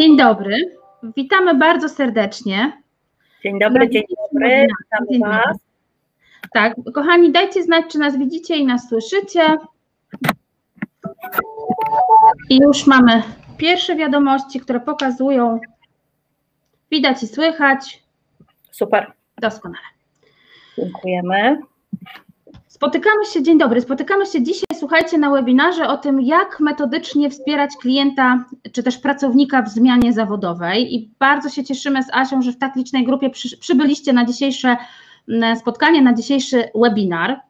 Dzień dobry. Witamy bardzo serdecznie. Dzień dobry, dzień dobry. Dzień dobry. Tak, kochani, dajcie znać, czy nas widzicie i nas słyszycie. I już mamy pierwsze wiadomości, które pokazują, widać i słychać. Super. Doskonale. Dziękujemy. Spotykamy się, dzień dobry, spotykamy się dzisiaj, słuchajcie, na webinarze o tym, jak metodycznie wspierać klienta czy też pracownika w zmianie zawodowej i bardzo się cieszymy z Asią, że w tak licznej grupie przy, przybyliście na dzisiejsze mm, spotkanie, na dzisiejszy webinar.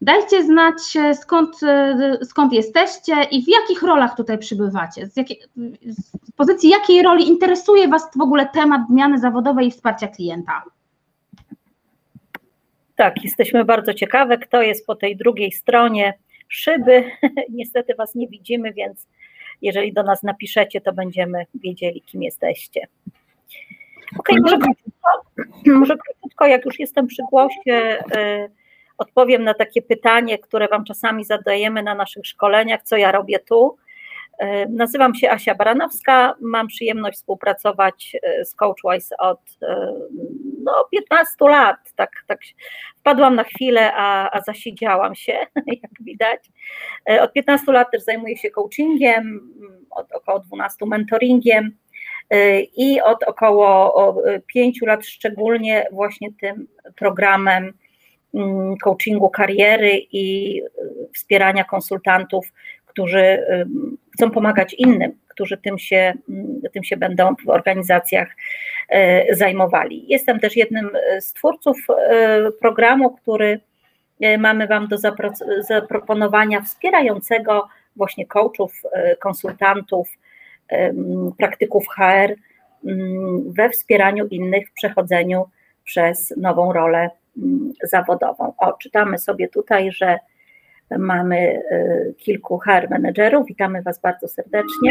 Dajcie znać skąd, skąd jesteście i w jakich rolach tutaj przybywacie, z, jakiej, z pozycji jakiej roli interesuje Was w ogóle temat zmiany zawodowej i wsparcia klienta. Tak, jesteśmy bardzo ciekawe, kto jest po tej drugiej stronie szyby. Niestety Was nie widzimy, więc jeżeli do nas napiszecie, to będziemy wiedzieli, kim jesteście. Okej, okay, może, krótko, może krótko, jak już jestem przy głosie, y, odpowiem na takie pytanie, które Wam czasami zadajemy na naszych szkoleniach, co ja robię tu. E, nazywam się Asia Baranowska, mam przyjemność współpracować e, z CoachWise od e, no, 15 lat. Tak, tak wpadłam na chwilę, a, a zasiedziałam się, jak widać. Od 15 lat też zajmuję się coachingiem, od około 12 mentoringiem i od około 5 lat szczególnie właśnie tym programem mm, coachingu kariery i wspierania konsultantów którzy chcą pomagać innym, którzy tym się, tym się będą w organizacjach e, zajmowali. Jestem też jednym z twórców programu, który mamy Wam do zaproponowania, wspierającego właśnie coachów, konsultantów, praktyków HR we wspieraniu innych w przechodzeniu przez nową rolę zawodową. O, czytamy sobie tutaj, że Mamy y, kilku HR menedżerów. Witamy Was bardzo serdecznie.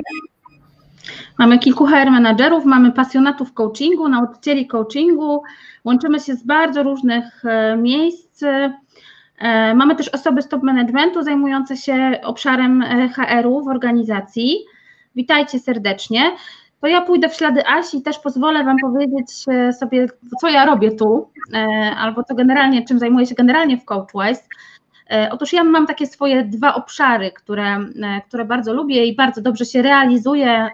Mamy kilku HR menedżerów, mamy pasjonatów coachingu, nauczycieli coachingu. Łączymy się z bardzo różnych e, miejsc. E, mamy też osoby z top managementu zajmujące się obszarem e, HR-u w organizacji. Witajcie serdecznie. To ja pójdę w ślady Asi i też pozwolę Wam powiedzieć sobie, co ja robię tu, albo co generalnie, czym zajmuję się generalnie w CoachWise. E, otóż ja mam takie swoje dwa obszary, które, e, które bardzo lubię i bardzo dobrze się realizuję e,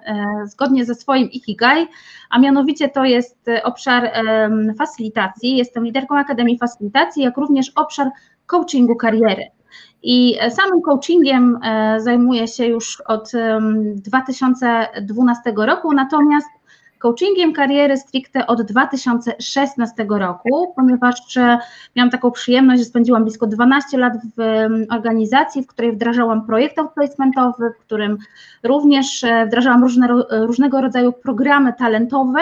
zgodnie ze swoim Ikigai, a mianowicie to jest obszar facylitacji. Jestem liderką Akademii Facylitacji, jak również obszar coachingu kariery. I samym coachingiem zajmuję się już od 2012 roku, natomiast coachingiem kariery stricte od 2016 roku, ponieważ e, miałam taką przyjemność, że spędziłam blisko 12 lat w organizacji, w której wdrażałam projekt placementowy, w którym również e, wdrażałam różne, różnego rodzaju programy talentowe,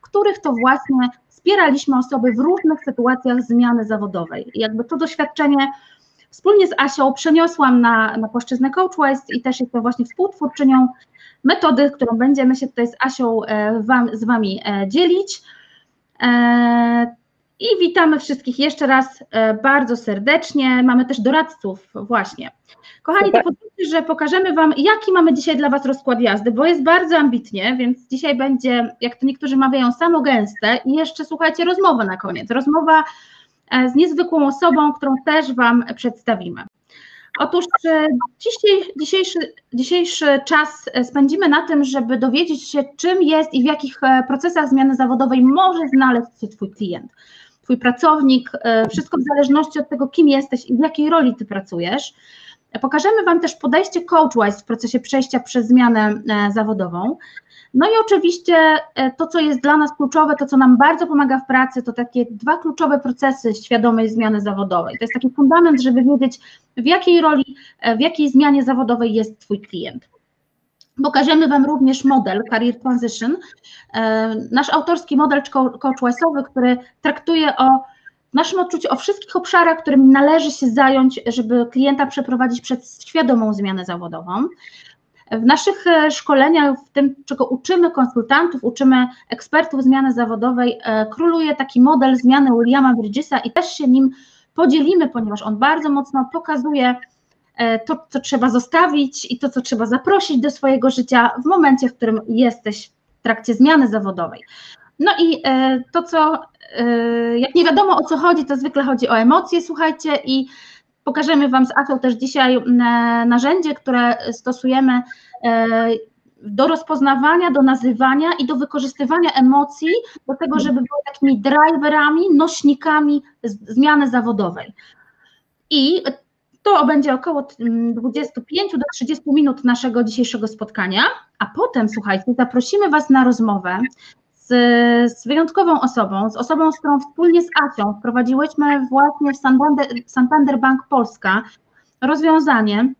których to właśnie wspieraliśmy osoby w różnych sytuacjach zmiany zawodowej. I jakby to doświadczenie wspólnie z Asią przeniosłam na, na płaszczyznę CoachWise i też jestem właśnie współtwórczynią metody, którą będziemy się tutaj z Asią e, wam, z Wami e, dzielić. E, I witamy wszystkich jeszcze raz bardzo serdecznie. Mamy też doradców, właśnie. Kochani, to pozwólcie, że pokażemy Wam, jaki mamy dzisiaj dla Was rozkład jazdy, bo jest bardzo ambitnie, więc dzisiaj będzie, jak to niektórzy mawiają, samo gęste i jeszcze słuchajcie, rozmowa na koniec. Rozmowa z niezwykłą osobą, którą też Wam przedstawimy. Otóż e, dzisiaj, dzisiejszy, dzisiejszy czas e, spędzimy na tym, żeby dowiedzieć się, czym jest i w jakich e, procesach zmiany zawodowej może znaleźć się Twój klient, Twój pracownik, wszystko w zależności od tego, kim jesteś i w jakiej roli Ty pracujesz. Pokażemy Wam też podejście CoachWise w procesie przejścia przez zmianę zawodową. No i oczywiście e, to, co jest dla nas kluczowe, to, co nam bardzo pomaga w pracy, to takie dwa kluczowe procesy świadomej zmiany zawodowej. To jest taki fundament, żeby wiedzieć, w jakiej roli, e, w jakiej zmianie zawodowej jest Twój klient. Pokażemy Wam również model Career Transition, e, nasz autorski model coachwise'owy, który traktuje o naszym odczuciu o wszystkich obszarach, którymi należy się zająć, żeby klienta przeprowadzić przez świadomą zmianę zawodową. W naszych e, szkoleniach, w tym, czego uczymy konsultantów, uczymy ekspertów zmiany zawodowej, e, króluje taki model zmiany Williama Bridgesa i też się nim podzielimy, ponieważ on bardzo mocno pokazuje e, to, co trzeba zostawić i to, co trzeba zaprosić do swojego życia w momencie, w którym jesteś trakcie zmiany zawodowej. No i to, co, jak nie wiadomo o co chodzi, to zwykle chodzi o emocje, słuchajcie, i pokażemy Wam z Asią też dzisiaj narzędzie, które stosujemy do rozpoznawania, do nazywania i do wykorzystywania emocji, do tego, żeby były takimi driverami, nośnikami zmiany zawodowej. I to będzie około 25 do 30 minut naszego dzisiejszego spotkania, a potem, słuchajcie, zaprosimy Was na rozmowę z, z, wyjątkową osobą, z osobą, z którą wspólnie z Asią wprowadziłyśmy właśnie w Santander, Santander Bank Polska rozwiązanie,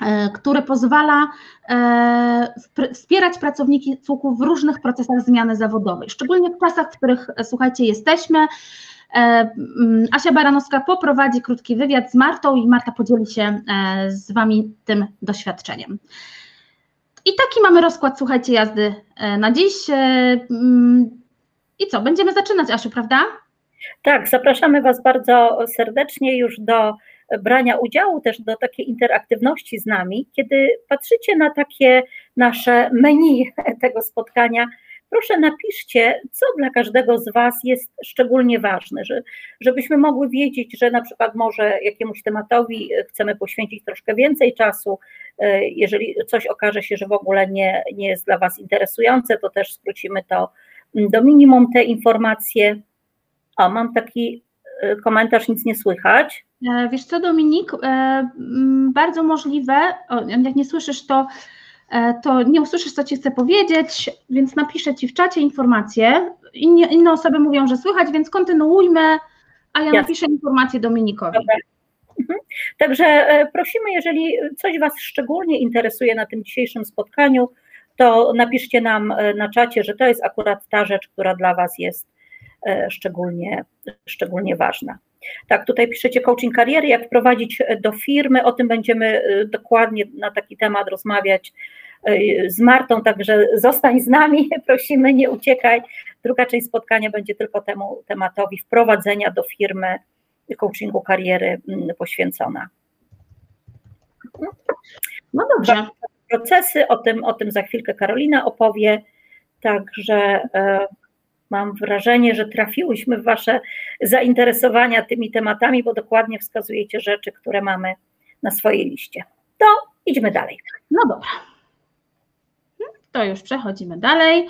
E, które pozwala e, wspierać pracowników w różnych procesach zmiany zawodowej, szczególnie w czasach, w których, e, słuchajcie, jesteśmy. Asia Baranowska poprowadzi krótki wywiad z Martą i Marta podzieli się z Wami tym doświadczeniem. I taki mamy rozkład, słuchajcie, jazdy na dziś. I co, będziemy zaczynać, Asiu, prawda? Tak, zapraszamy Was bardzo serdecznie już do brania udziału też do takiej interaktywności z nami, kiedy patrzycie na takie nasze menu tego spotkania, proszę napiszcie, co dla każdego z Was jest szczególnie ważne, że, żebyśmy mogły wiedzieć, że na przykład może jakiemuś tematowi chcemy poświęcić troszkę więcej czasu. E, jeżeli coś okaże się, że w ogóle nie, nie jest dla Was interesujące, to też skrócimy to do minimum te informacje. O, mam taki e, komentarz, nic nie słychać. E, wiesz co, Dominik, e, bardzo możliwe, jak nie słyszysz, to, to nie usłyszysz, co ci chcę powiedzieć, więc napiszę ci w czacie informacje. Inne, inne osoby mówią, że słychać, więc kontynuujmy, a ja Jasne. napiszę informację Dominikowi. Mhm. Także prosimy, jeżeli coś Was szczególnie interesuje na tym dzisiejszym spotkaniu, to napiszcie nam na czacie, że to jest akurat ta rzecz, która dla Was jest szczególnie, szczególnie ważna. Tak, tutaj piszecie coaching kariery, jak wprowadzić do firmy, o tym będziemy dokładnie na taki temat rozmawiać z Martą, także zostań z nami, prosimy, nie uciekaj. Druga część spotkania będzie tylko temu tematowi wprowadzenia do firmy coachingu kariery mm, poświęcona. No dobrze. Procesy, o tym, o tym za chwilkę Karolina opowie, także e, Mam wrażenie, że trafiłyśmy w Wasze zainteresowania tymi tematami, bo dokładnie wskazujecie rzeczy, które mamy na swojej liście. To idźmy dalej. No dobra. To już przechodzimy dalej.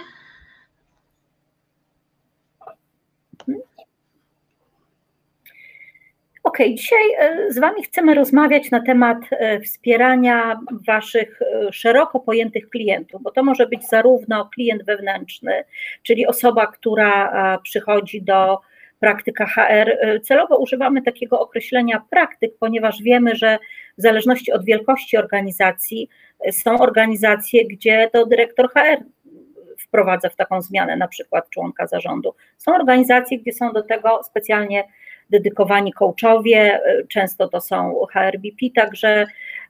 Ok, dzisiaj e, z Wami chcemy rozmawiać na temat e, wspierania Waszych e, szeroko pojętych klientów, bo to może być zarówno klient wewnętrzny, czyli osoba, która przychodzi do praktyka HR. Celowo używamy takiego określenia praktyk, ponieważ wiemy, że w zależności od wielkości organizacji są organizacje, gdzie to dyrektor HR wprowadza w taką zmianę, na przykład członka zarządu. Są organizacje, gdzie są do tego specjalnie dedykowani coachowie, często to są HRBP, także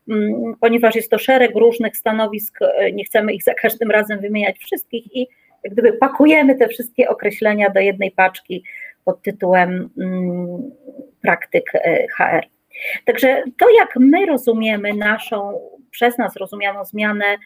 mm, ponieważ jest to szereg różnych stanowisk, nie chcemy ich za każdym razem wymieniać wszystkich i jak gdyby pakujemy te wszystkie określenia do jednej paczki pod tytułem mm, praktyk e, HR. Także to, jak my rozumiemy naszą, przez nas rozumianą zmianę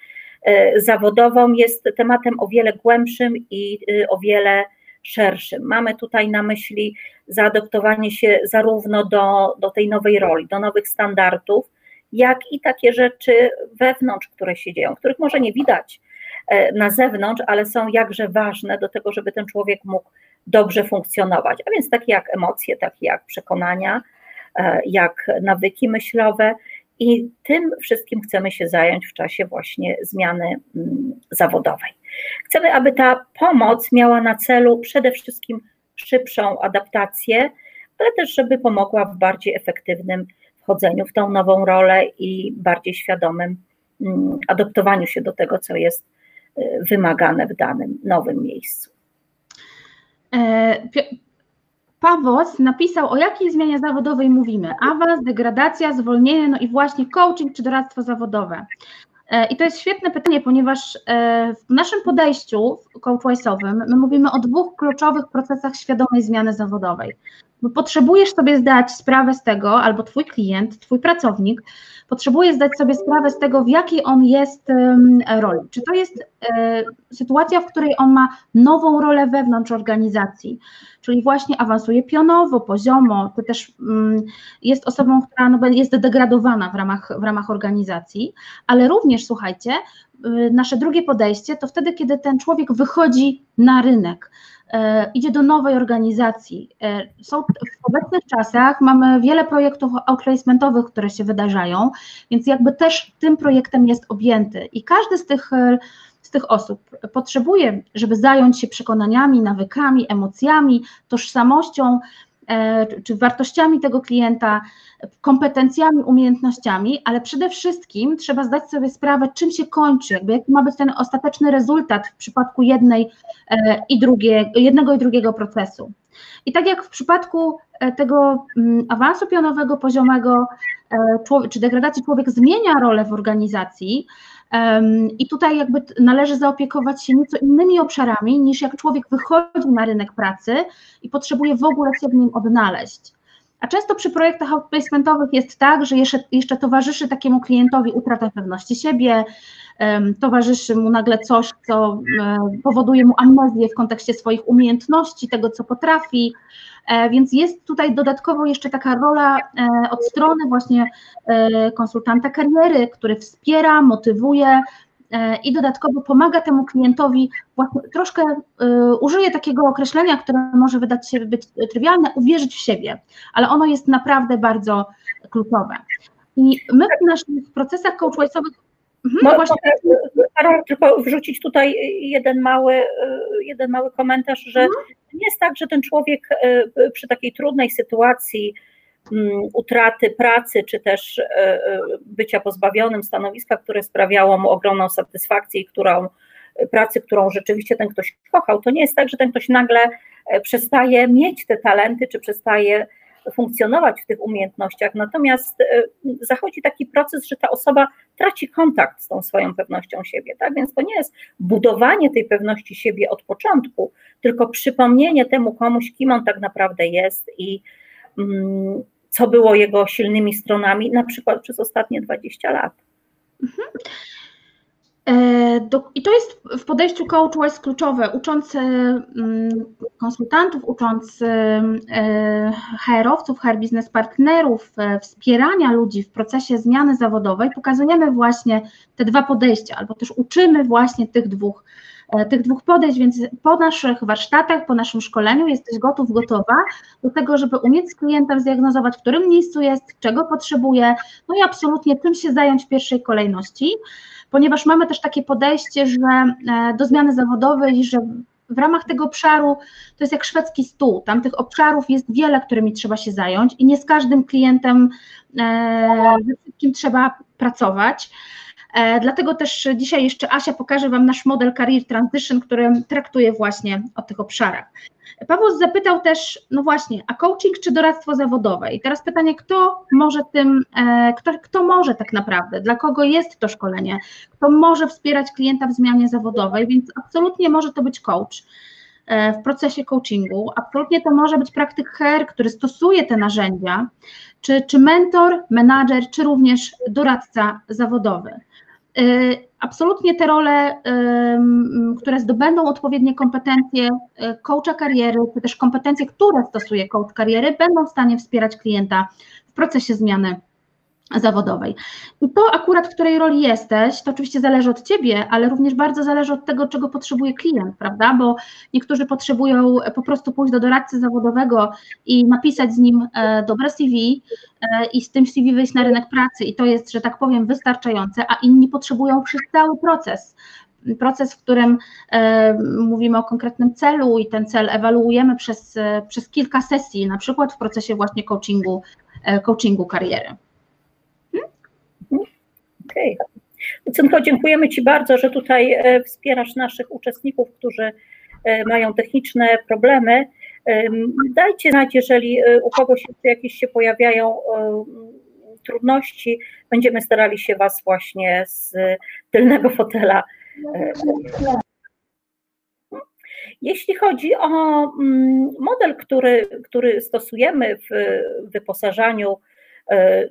zawodową, jest tematem o wiele głębszym i y, o wiele szerszym. Mamy tutaj na myśli zaadoptowanie się zarówno do, do tej nowej roli, do nowych standardów, jak i takie rzeczy wewnątrz, które się dzieją, których może nie widać e, na zewnątrz, ale są jakże ważne do tego, żeby ten człowiek mógł dobrze funkcjonować. A więc takie jak emocje, takie jak przekonania, e, jak nawyki myślowe, i tym wszystkim chcemy się zająć w czasie właśnie zmiany mm, zawodowej. Chcemy, aby ta pomoc miała na celu przede wszystkim szybszą adaptację, ale też, żeby pomogła w bardziej efektywnym wchodzeniu w tą nową rolę i bardziej świadomym mm, adaptowaniu się do tego, co jest y, wymagane w danym nowym miejscu. E, Pawos napisał, o jakiej zmianie zawodowej mówimy. Awans, degradacja, zwolnienie, no i właśnie coaching czy doradztwo zawodowe. E, I to jest świetne pytanie, ponieważ e, w naszym podejściu coachwise'owym my mówimy o dwóch kluczowych procesach świadomej zmiany zawodowej. Bo potrzebujesz sobie zdać sprawę z tego, albo twój klient, twój pracownik, potrzebuje zdać sobie sprawę z tego, w jakiej on jest roli. Czy to jest e, sytuacja, w której on ma nową rolę wewnątrz organizacji, czyli właśnie awansuje pionowo, poziomo, to też mm, jest osobą, która no, jest degradowana w ramach, w ramach organizacji, ale również, słuchajcie, y, nasze drugie podejście to wtedy, kiedy ten człowiek wychodzi na rynek, idzie do nowej organizacji. E, są w obecnych czasach mamy wiele projektów outplacementowych, które się wydarzają, więc jakby też tym projektem jest objęty i każdy z tych e, z tych osób potrzebuje, żeby zająć się przekonaniami, nawykami, emocjami, tożsamością czy wartościami tego klienta, kompetencjami, umiejętnościami, ale przede wszystkim trzeba zdać sobie sprawę, czym się kończy, jaki ma być ten ostateczny rezultat w przypadku jednej e, i drugie, jednego i drugiego procesu. I tak jak w przypadku e, tego mm, awansu pionowego, poziomego e, czy degradacji, człowiek zmienia rolę w organizacji, i tutaj jakby należy zaopiekować się nieco innymi obszarami niż jak człowiek wychodzi na rynek pracy i potrzebuje w ogóle się w nim odnaleźć. A często przy projektach outplacementowych jest tak, że jeszcze, jeszcze towarzyszy takiemu klientowi utrata pewności siebie, towarzyszy mu nagle coś, co powoduje mu amnezję w kontekście swoich umiejętności, tego co potrafi, e, więc jest tutaj dodatkowo jeszcze taka rola e, od strony właśnie e, konsultanta kariery, który wspiera, motywuje, E, i dodatkowo pomaga temu klientowi, troszkę e, użyję takiego określenia, które może wydać się być trywialne, uwierzyć w siebie, ale ono jest naprawdę bardzo kluczowe. I my w naszych procesach coachwise'owych Mhm, właśnie... Karol, tylko wrzucić tutaj jeden mały, e, jeden mały komentarz, że mhm. nie jest tak, że ten człowiek przy takiej trudnej sytuacji Mm, utraty pracy, czy też bycia pozbawionym stanowiska, które sprawiało mu ogromną satysfakcję i którą, pracy, którą rzeczywiście ten ktoś kochał, to nie jest tak, że ten ktoś nagle e, przestaje mieć te talenty, czy przestaje funkcjonować w tych umiejętnościach, natomiast zachodzi taki proces, że ta osoba traci kontakt z tą swoją pewnością siebie, tak? Więc to nie jest budowanie tej pewności siebie od początku, tylko przypomnienie temu komuś, kim on tak naprawdę jest i mm, co było jego silnymi stronami, na przykład przez ostatnie 20 lat. Mhm. E, I to jest w podejściu coachwise kluczowe, ucząc mm, konsultantów, ucząc e, HR-owców, HR biznes partnerów, e, wspierania ludzi w procesie zmiany zawodowej, pokazujemy właśnie te dwa podejścia, albo też uczymy właśnie tych dwóch tych dwóch podejść, więc po naszych warsztatach, po naszym szkoleniu jesteś gotów, gotowa do tego, żeby umieć z klientem zdiagnozować, w którym miejscu jest, czego potrzebuje, no i absolutnie czym się zająć w pierwszej kolejności, ponieważ mamy też takie podejście, że e, do zmiany zawodowej, że w ramach tego obszaru to jest jak szwedzki stół. Tam tych obszarów jest wiele, którymi trzeba się zająć i nie z każdym klientem, e, ze wszystkim trzeba pracować. E, dlatego też dzisiaj jeszcze Asia pokaże Wam nasz model Career Transition, który traktuje właśnie o tych obszarach. Paweł zapytał też, no właśnie, a coaching czy doradztwo zawodowe? I teraz pytanie, kto może tym, e, kto, kto może tak naprawdę, dla kogo jest to szkolenie, kto może wspierać klienta w zmianie zawodowej, więc absolutnie może to być coach e, w procesie coachingu, absolutnie to może być praktyk HR, który stosuje te narzędzia, czy, czy mentor, menadżer, czy również doradca zawodowy. Y, absolutnie te role, które zdobędą odpowiednie kompetencje y, coacha kariery, czy też kompetencje, które stosuje coach kariery, będą w stanie wspierać klienta w procesie zmiany zawodowej. I to akurat, w której roli jesteś, to oczywiście zależy od ciebie, ale również bardzo zależy od tego, czego potrzebuje klient, prawda? Bo niektórzy potrzebują po prostu pójść do doradcy zawodowego i napisać z nim e, dobre CV e, i z tym CV wyjść na rynek pracy i to jest, że tak powiem, wystarczające, a inni potrzebują przez cały proces proces, w którym e, mówimy o konkretnym celu i ten cel ewaluujemy przez, e, przez kilka sesji, na przykład w procesie właśnie coachingu, e, coachingu kariery. Okej. Okay. Dziękujemy Ci bardzo, że tutaj e, wspierasz naszych uczestników, którzy e, mają techniczne problemy. Dajcie znać, jeżeli e, u kogoś jakieś się pojawiają trudności, będziemy starali się Was właśnie z tylnego fotela Jeśli chodzi o mm, model, który, który stosujemy w wyposażaniu,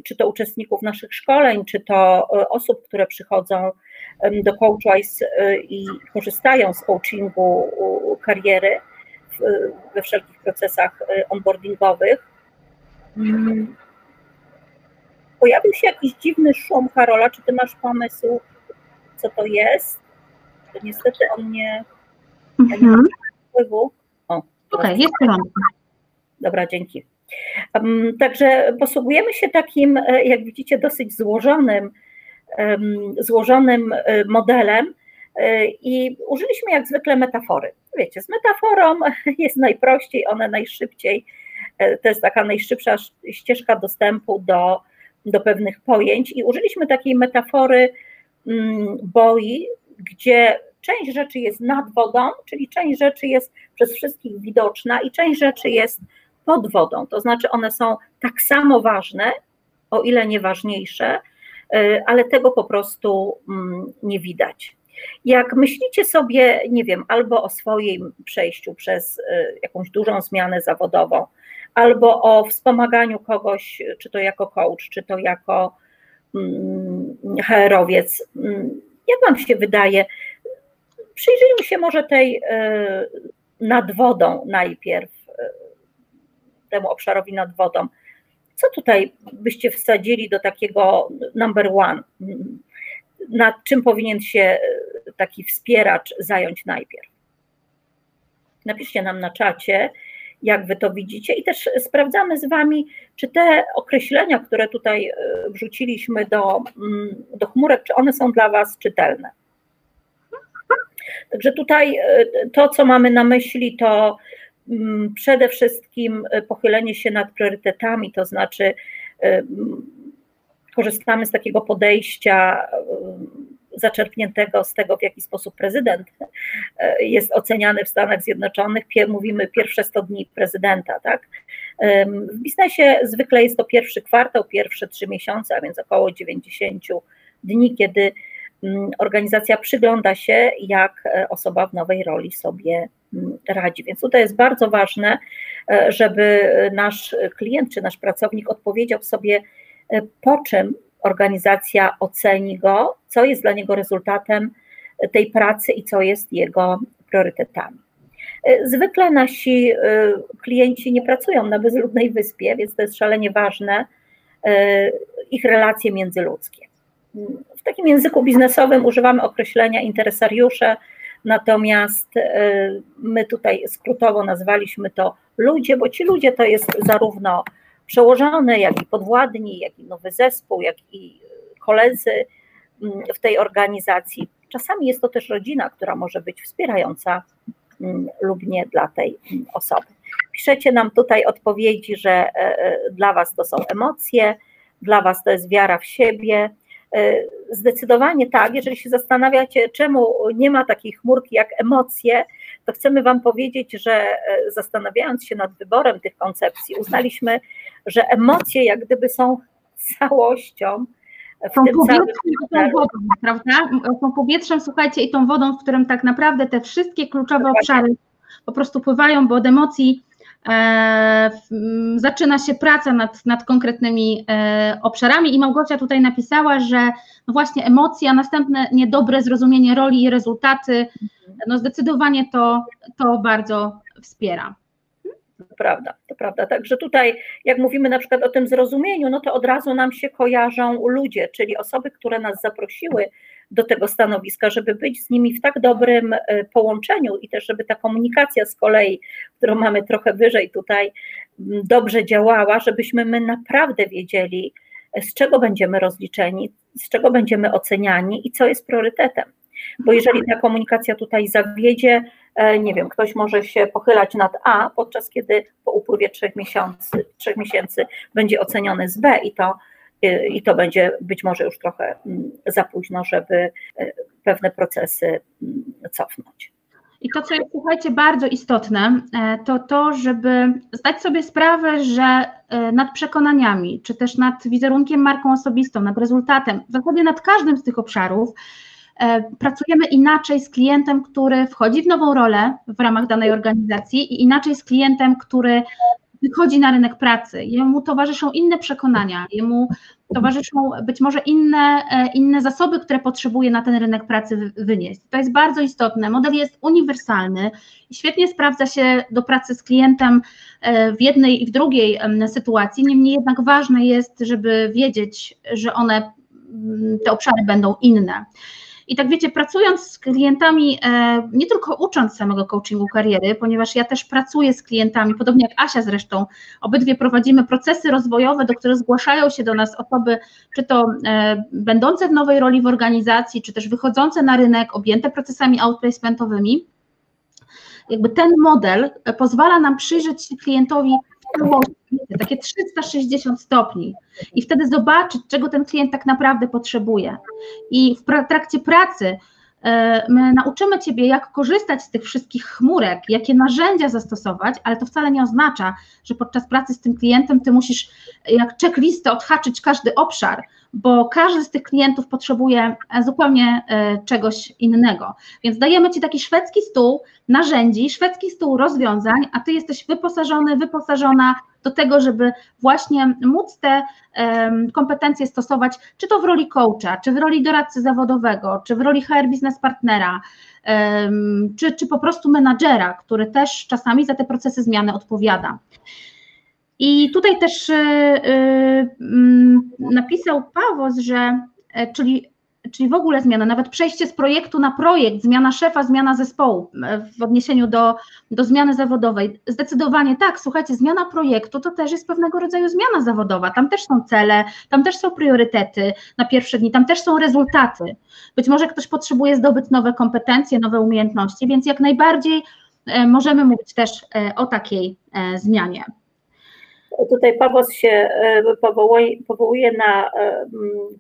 czy to uczestników naszych szkoleń, czy to osób, które przychodzą do CoachWise i korzystają z coachingu kariery we wszelkich procesach onboardingowych, mm, pojawił się jakiś dziwny szum, Karola, czy ty masz pomysł, co to jest? Niestety on nie, ja nie mam wpływu. Okej, okay, jest porządku. Dobra, dzięki. Także posługujemy się takim, e, jak widzicie, dosyć złożonym, złożonym e, modelem e, i użyliśmy jak zwykle metafory. Wiecie, z metaforą jest najprościej, one najszybciej, to jest taka najszybsza ścieżka dostępu do do pewnych pojęć i użyliśmy takiej metafory mm, boi, gdzie część rzeczy jest nad wodą, czyli część rzeczy jest przez wszystkich widoczna i część rzeczy jest pod wodą. To znaczy one są tak samo ważne, o ile nie ważniejsze, y, ale tego po prostu mm, nie widać. Jak myślicie sobie, nie wiem, albo o swoim przejściu przez y, jakąś dużą zmianę zawodową, albo o wspomaganiu kogoś, czy to jako coach, czy to jako. Mm, mm, jak Wam się wydaje, przyjrzyjmy się może tej e, nad wodą najpierw, temu obszarowi nad wodą. Co tutaj byście wsadzili do takiego number one? Nad czym powinien się taki wspieracz zająć najpierw? Napiszcie nam na czacie, jak wy to widzicie i też sprawdzamy z wami, czy te określenia, które tutaj e, wrzuciliśmy do, mm, do chmurek, czy one są dla was czytelne. Także tutaj e, to, co mamy na myśli, to przede wszystkim e, pochylenie się nad priorytetami, to znaczy korzystamy z takiego podejścia zaczerpniętego z tego, w jaki sposób prezydent e, jest oceniany w Stanach Zjednoczonych. Mówimy pierwsze 100 dni prezydenta, tak? W biznesie zwykle jest to pierwszy kwartał, pierwsze trzy miesiące, a więc około 90 dni, kiedy mm, organizacja przygląda się, jak e, osoba w nowej roli sobie mm, radzi. Więc tutaj jest bardzo ważne, e, żeby nasz klient czy nasz pracownik odpowiedział sobie, po czym organizacja oceni go, co jest dla niego rezultatem tej pracy i co jest jego priorytetami. Zwykle nasi klienci nie pracują na bezludnej wyspie, więc to jest szalenie ważne, ich relacje międzyludzkie. W takim języku biznesowym używamy określenia interesariusze, natomiast y, my tutaj skrótowo nazwaliśmy to ludzie, bo ci ludzie to jest zarówno przełożony, jak i podwładni, jak i nowy zespół, jak i koledzy mm, w tej organizacji. Czasami jest to też rodzina, która może być wspierająca mm, lub nie dla tej mm, osoby. Piszecie nam tutaj odpowiedzi, że e, e, dla Was to są emocje, dla Was to jest wiara w siebie. E, zdecydowanie tak, jeżeli się zastanawiacie, czemu nie ma takiej chmurki jak emocje, to chcemy Wam powiedzieć, że zastanawiając się nad wyborem tych koncepcji, uznaliśmy, że emocje jak gdyby są całością w tą tym powietrzem tą wodą, prawda? Tą powietrzem, słuchajcie, i tą wodą, w którym tak naprawdę te wszystkie kluczowe obszary po prostu pływają, bo od emocji e, zaczyna się praca nad, nad konkretnymi e, obszarami i Małgosia tutaj napisała, że no właśnie emocje, a następne niedobre zrozumienie roli i rezultaty, mhm. no zdecydowanie to, to bardzo wspiera. To prawda, to prawda. Także tutaj, jak mówimy na przykład o tym zrozumieniu, no to od razu nam się kojarzą ludzie, czyli osoby, które nas zaprosiły do tego stanowiska, żeby być z nimi w tak dobrym e, połączeniu i też, żeby ta komunikacja z kolei, którą mamy trochę wyżej tutaj, dobrze działała, żebyśmy my naprawdę wiedzieli, e, z czego będziemy rozliczeni, z czego będziemy oceniani i co jest priorytetem. Bo jeżeli ta komunikacja tutaj zawiedzie, e, nie wiem, ktoś może się pochylać nad A, podczas kiedy po upływie trzech miesięcy, trzech miesięcy będzie oceniony z B i to, i to będzie być może już trochę mm, za późno, żeby e, pewne procesy mm, cofnąć. I to, co jest, słuchajcie, bardzo istotne, to to, żeby zdać sobie sprawę, że nad przekonaniami, czy też nad wizerunkiem, marką osobistą, nad rezultatem, w zasadzie nad każdym z tych obszarów, pracujemy inaczej z klientem, który wchodzi w nową rolę w ramach danej organizacji i inaczej z klientem, który wychodzi na rynek pracy. Jemu towarzyszą inne przekonania, jemu towarzyszą być może inne, e, inne zasoby, które potrzebuje na ten rynek pracy wynieść. To jest bardzo istotne. Model jest uniwersalny i świetnie sprawdza się do pracy z klientem e, w jednej i w drugiej sytuacji. Niemniej jednak ważne jest, żeby wiedzieć, że one, te obszary będą inne. I tak wiecie, pracując z klientami, e, nie tylko ucząc samego coachingu kariery, ponieważ ja też pracuję z klientami, podobnie jak Asia zresztą, obydwie prowadzimy procesy rozwojowe, do których zgłaszają się do nas osoby, czy to e, będące w nowej roli w organizacji, czy też wychodzące na rynek, objęte procesami outplacementowymi. Jakby ten model pozwala nam przyjrzeć się klientowi takie 360 stopni. I wtedy zobaczyć, czego ten klient tak naprawdę potrzebuje. I w trakcie pracy e, my nauczymy Ciebie, jak korzystać z tych wszystkich chmurek, jakie narzędzia zastosować, ale to wcale nie oznacza, że podczas pracy z tym klientem Ty musisz jak checklistę odhaczyć każdy obszar, bo każdy z tych klientów potrzebuje e, zupełnie e, czegoś innego. Więc dajemy Ci taki szwedzki stół narzędzi, szwedzki stół rozwiązań, a Ty jesteś wyposażony, wyposażona do tego, żeby właśnie móc te kompetencje stosować, czy to w roli coacha, czy w roli doradcy zawodowego, czy w roli HR biznes partnera, czy, czy po prostu menadżera, który też czasami za te procesy zmiany odpowiada. I tutaj też yy, yy, napisał Pawos, że yy, czyli, czyli w ogóle zmiana, nawet przejście z projektu na projekt, zmiana szefa, zmiana zespołu w odniesieniu do, do zmiany zawodowej. Zdecydowanie tak, słuchajcie, zmiana projektu to też jest pewnego rodzaju zmiana zawodowa. Tam też są cele, tam też są priorytety na pierwsze dni, tam też są rezultaty. Być może ktoś potrzebuje zdobyć nowe kompetencje, nowe umiejętności, więc jak najbardziej możemy mówić też o takiej zmianie. Tutaj Pawos się e, powołuje, powołuje na e,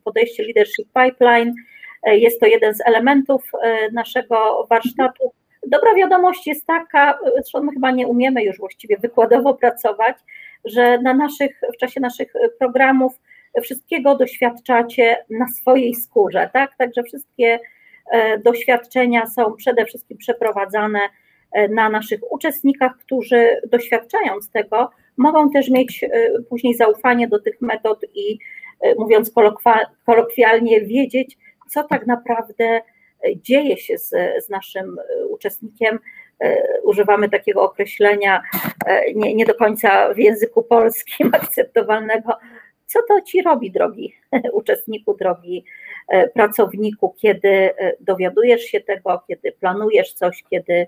podejście Leadership Pipeline. E, jest to jeden z elementów naszego warsztatu. Dobra wiadomość jest taka, zresztą my chyba nie umiemy już właściwie wykładowo pracować, że na naszych, w czasie naszych programów wszystkiego doświadczacie na swojej skórze, tak? Także wszystkie doświadczenia są przede wszystkim przeprowadzane na naszych uczestnikach, którzy doświadczając tego, mogą też mieć e, później zaufanie do tych metod i e, mówiąc kolokwialnie, wiedzieć, co tak naprawdę e, dzieje się z, z naszym uczestnikiem. Używamy takiego określenia nie, nie do końca w języku polskim akceptowalnego. Co to ci robi, drogi uczestniku, drogi pracowniku, kiedy dowiadujesz się tego, kiedy planujesz coś, kiedy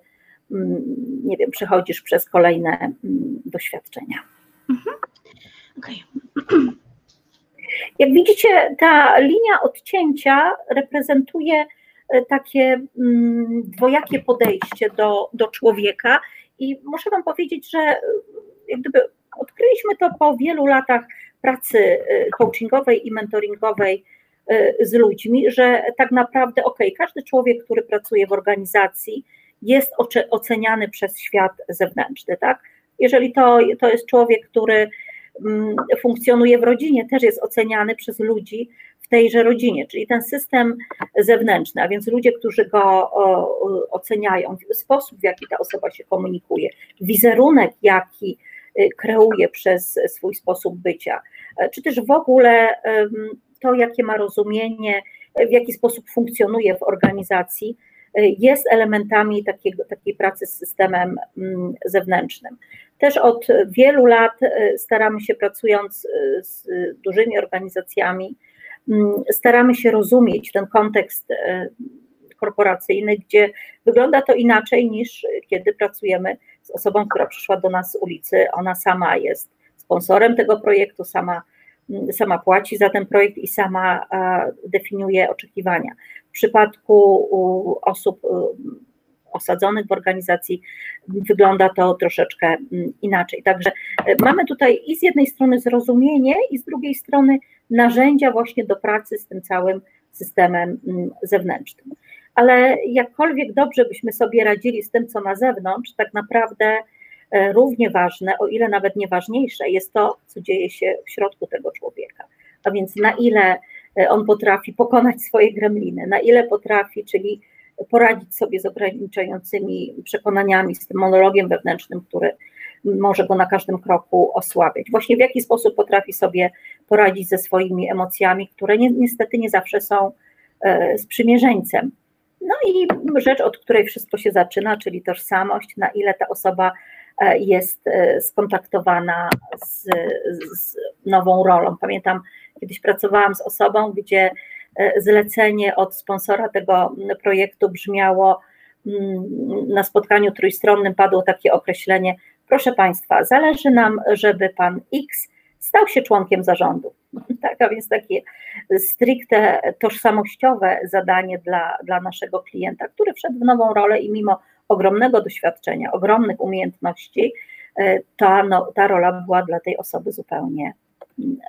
nie wiem, przechodzisz przez kolejne mm, doświadczenia. Mhm. Okay. Jak widzicie, ta linia odcięcia reprezentuje e, takie mm, dwojakie podejście do, do człowieka i muszę Wam powiedzieć, że e, jak gdyby odkryliśmy to po wielu latach pracy e, coachingowej i mentoringowej z ludźmi, że tak naprawdę, ok, każdy człowiek, który pracuje w organizacji, jest oceniany przez świat zewnętrzny, tak? Jeżeli to, to jest człowiek, który mm, funkcjonuje w rodzinie, też jest oceniany przez ludzi w tejże rodzinie, czyli ten system zewnętrzny, a więc ludzie, którzy go oceniają, sposób, w jaki ta osoba się komunikuje, wizerunek, jaki y, kreuje przez swój sposób bycia, e, czy też w ogóle to, jakie ma rozumienie, w jaki sposób funkcjonuje w organizacji, jest elementami takiego, takiej pracy z systemem mm, zewnętrznym. Też od wielu lat e, staramy się, pracując e, z dużymi organizacjami, mm, staramy się rozumieć ten kontekst e, korporacyjny, gdzie wygląda to inaczej niż kiedy pracujemy z osobą, która przyszła do nas z ulicy. Ona sama jest sponsorem tego projektu, sama sama płaci za ten projekt i sama definiuje oczekiwania. W przypadku osób osadzonych w organizacji wygląda to troszeczkę inaczej. Także e, mamy tutaj i z jednej strony zrozumienie, i z drugiej strony narzędzia właśnie do pracy z tym całym systemem zewnętrznym. Ale jakkolwiek dobrze byśmy sobie radzili z tym, co na zewnątrz, tak naprawdę E, równie ważne, o ile nawet nieważniejsze, jest to, co dzieje się w środku tego człowieka. A więc na ile on potrafi pokonać swoje gremliny, na ile potrafi, czyli poradzić sobie z ograniczającymi przekonaniami, z tym monologiem wewnętrznym, który może go na każdym kroku osłabiać. Właśnie w jaki sposób potrafi sobie poradzić ze swoimi emocjami, które ni niestety nie zawsze są e, sprzymierzeńcem. No i rzecz, od której wszystko się zaczyna, czyli tożsamość, na ile ta osoba e, jest e, skontaktowana z, z nową rolą. Pamiętam, kiedyś pracowałam z osobą, gdzie zlecenie od sponsora tego projektu brzmiało mm, na spotkaniu trójstronnym padło takie określenie Proszę Państwa, zależy nam, żeby Pan X stał się członkiem zarządu. Tak, a więc takie stricte tożsamościowe zadanie dla, dla naszego klienta, który wszedł w nową rolę i mimo ogromnego doświadczenia, ogromnych umiejętności, e, ta, no, ta rola była dla tej osoby zupełnie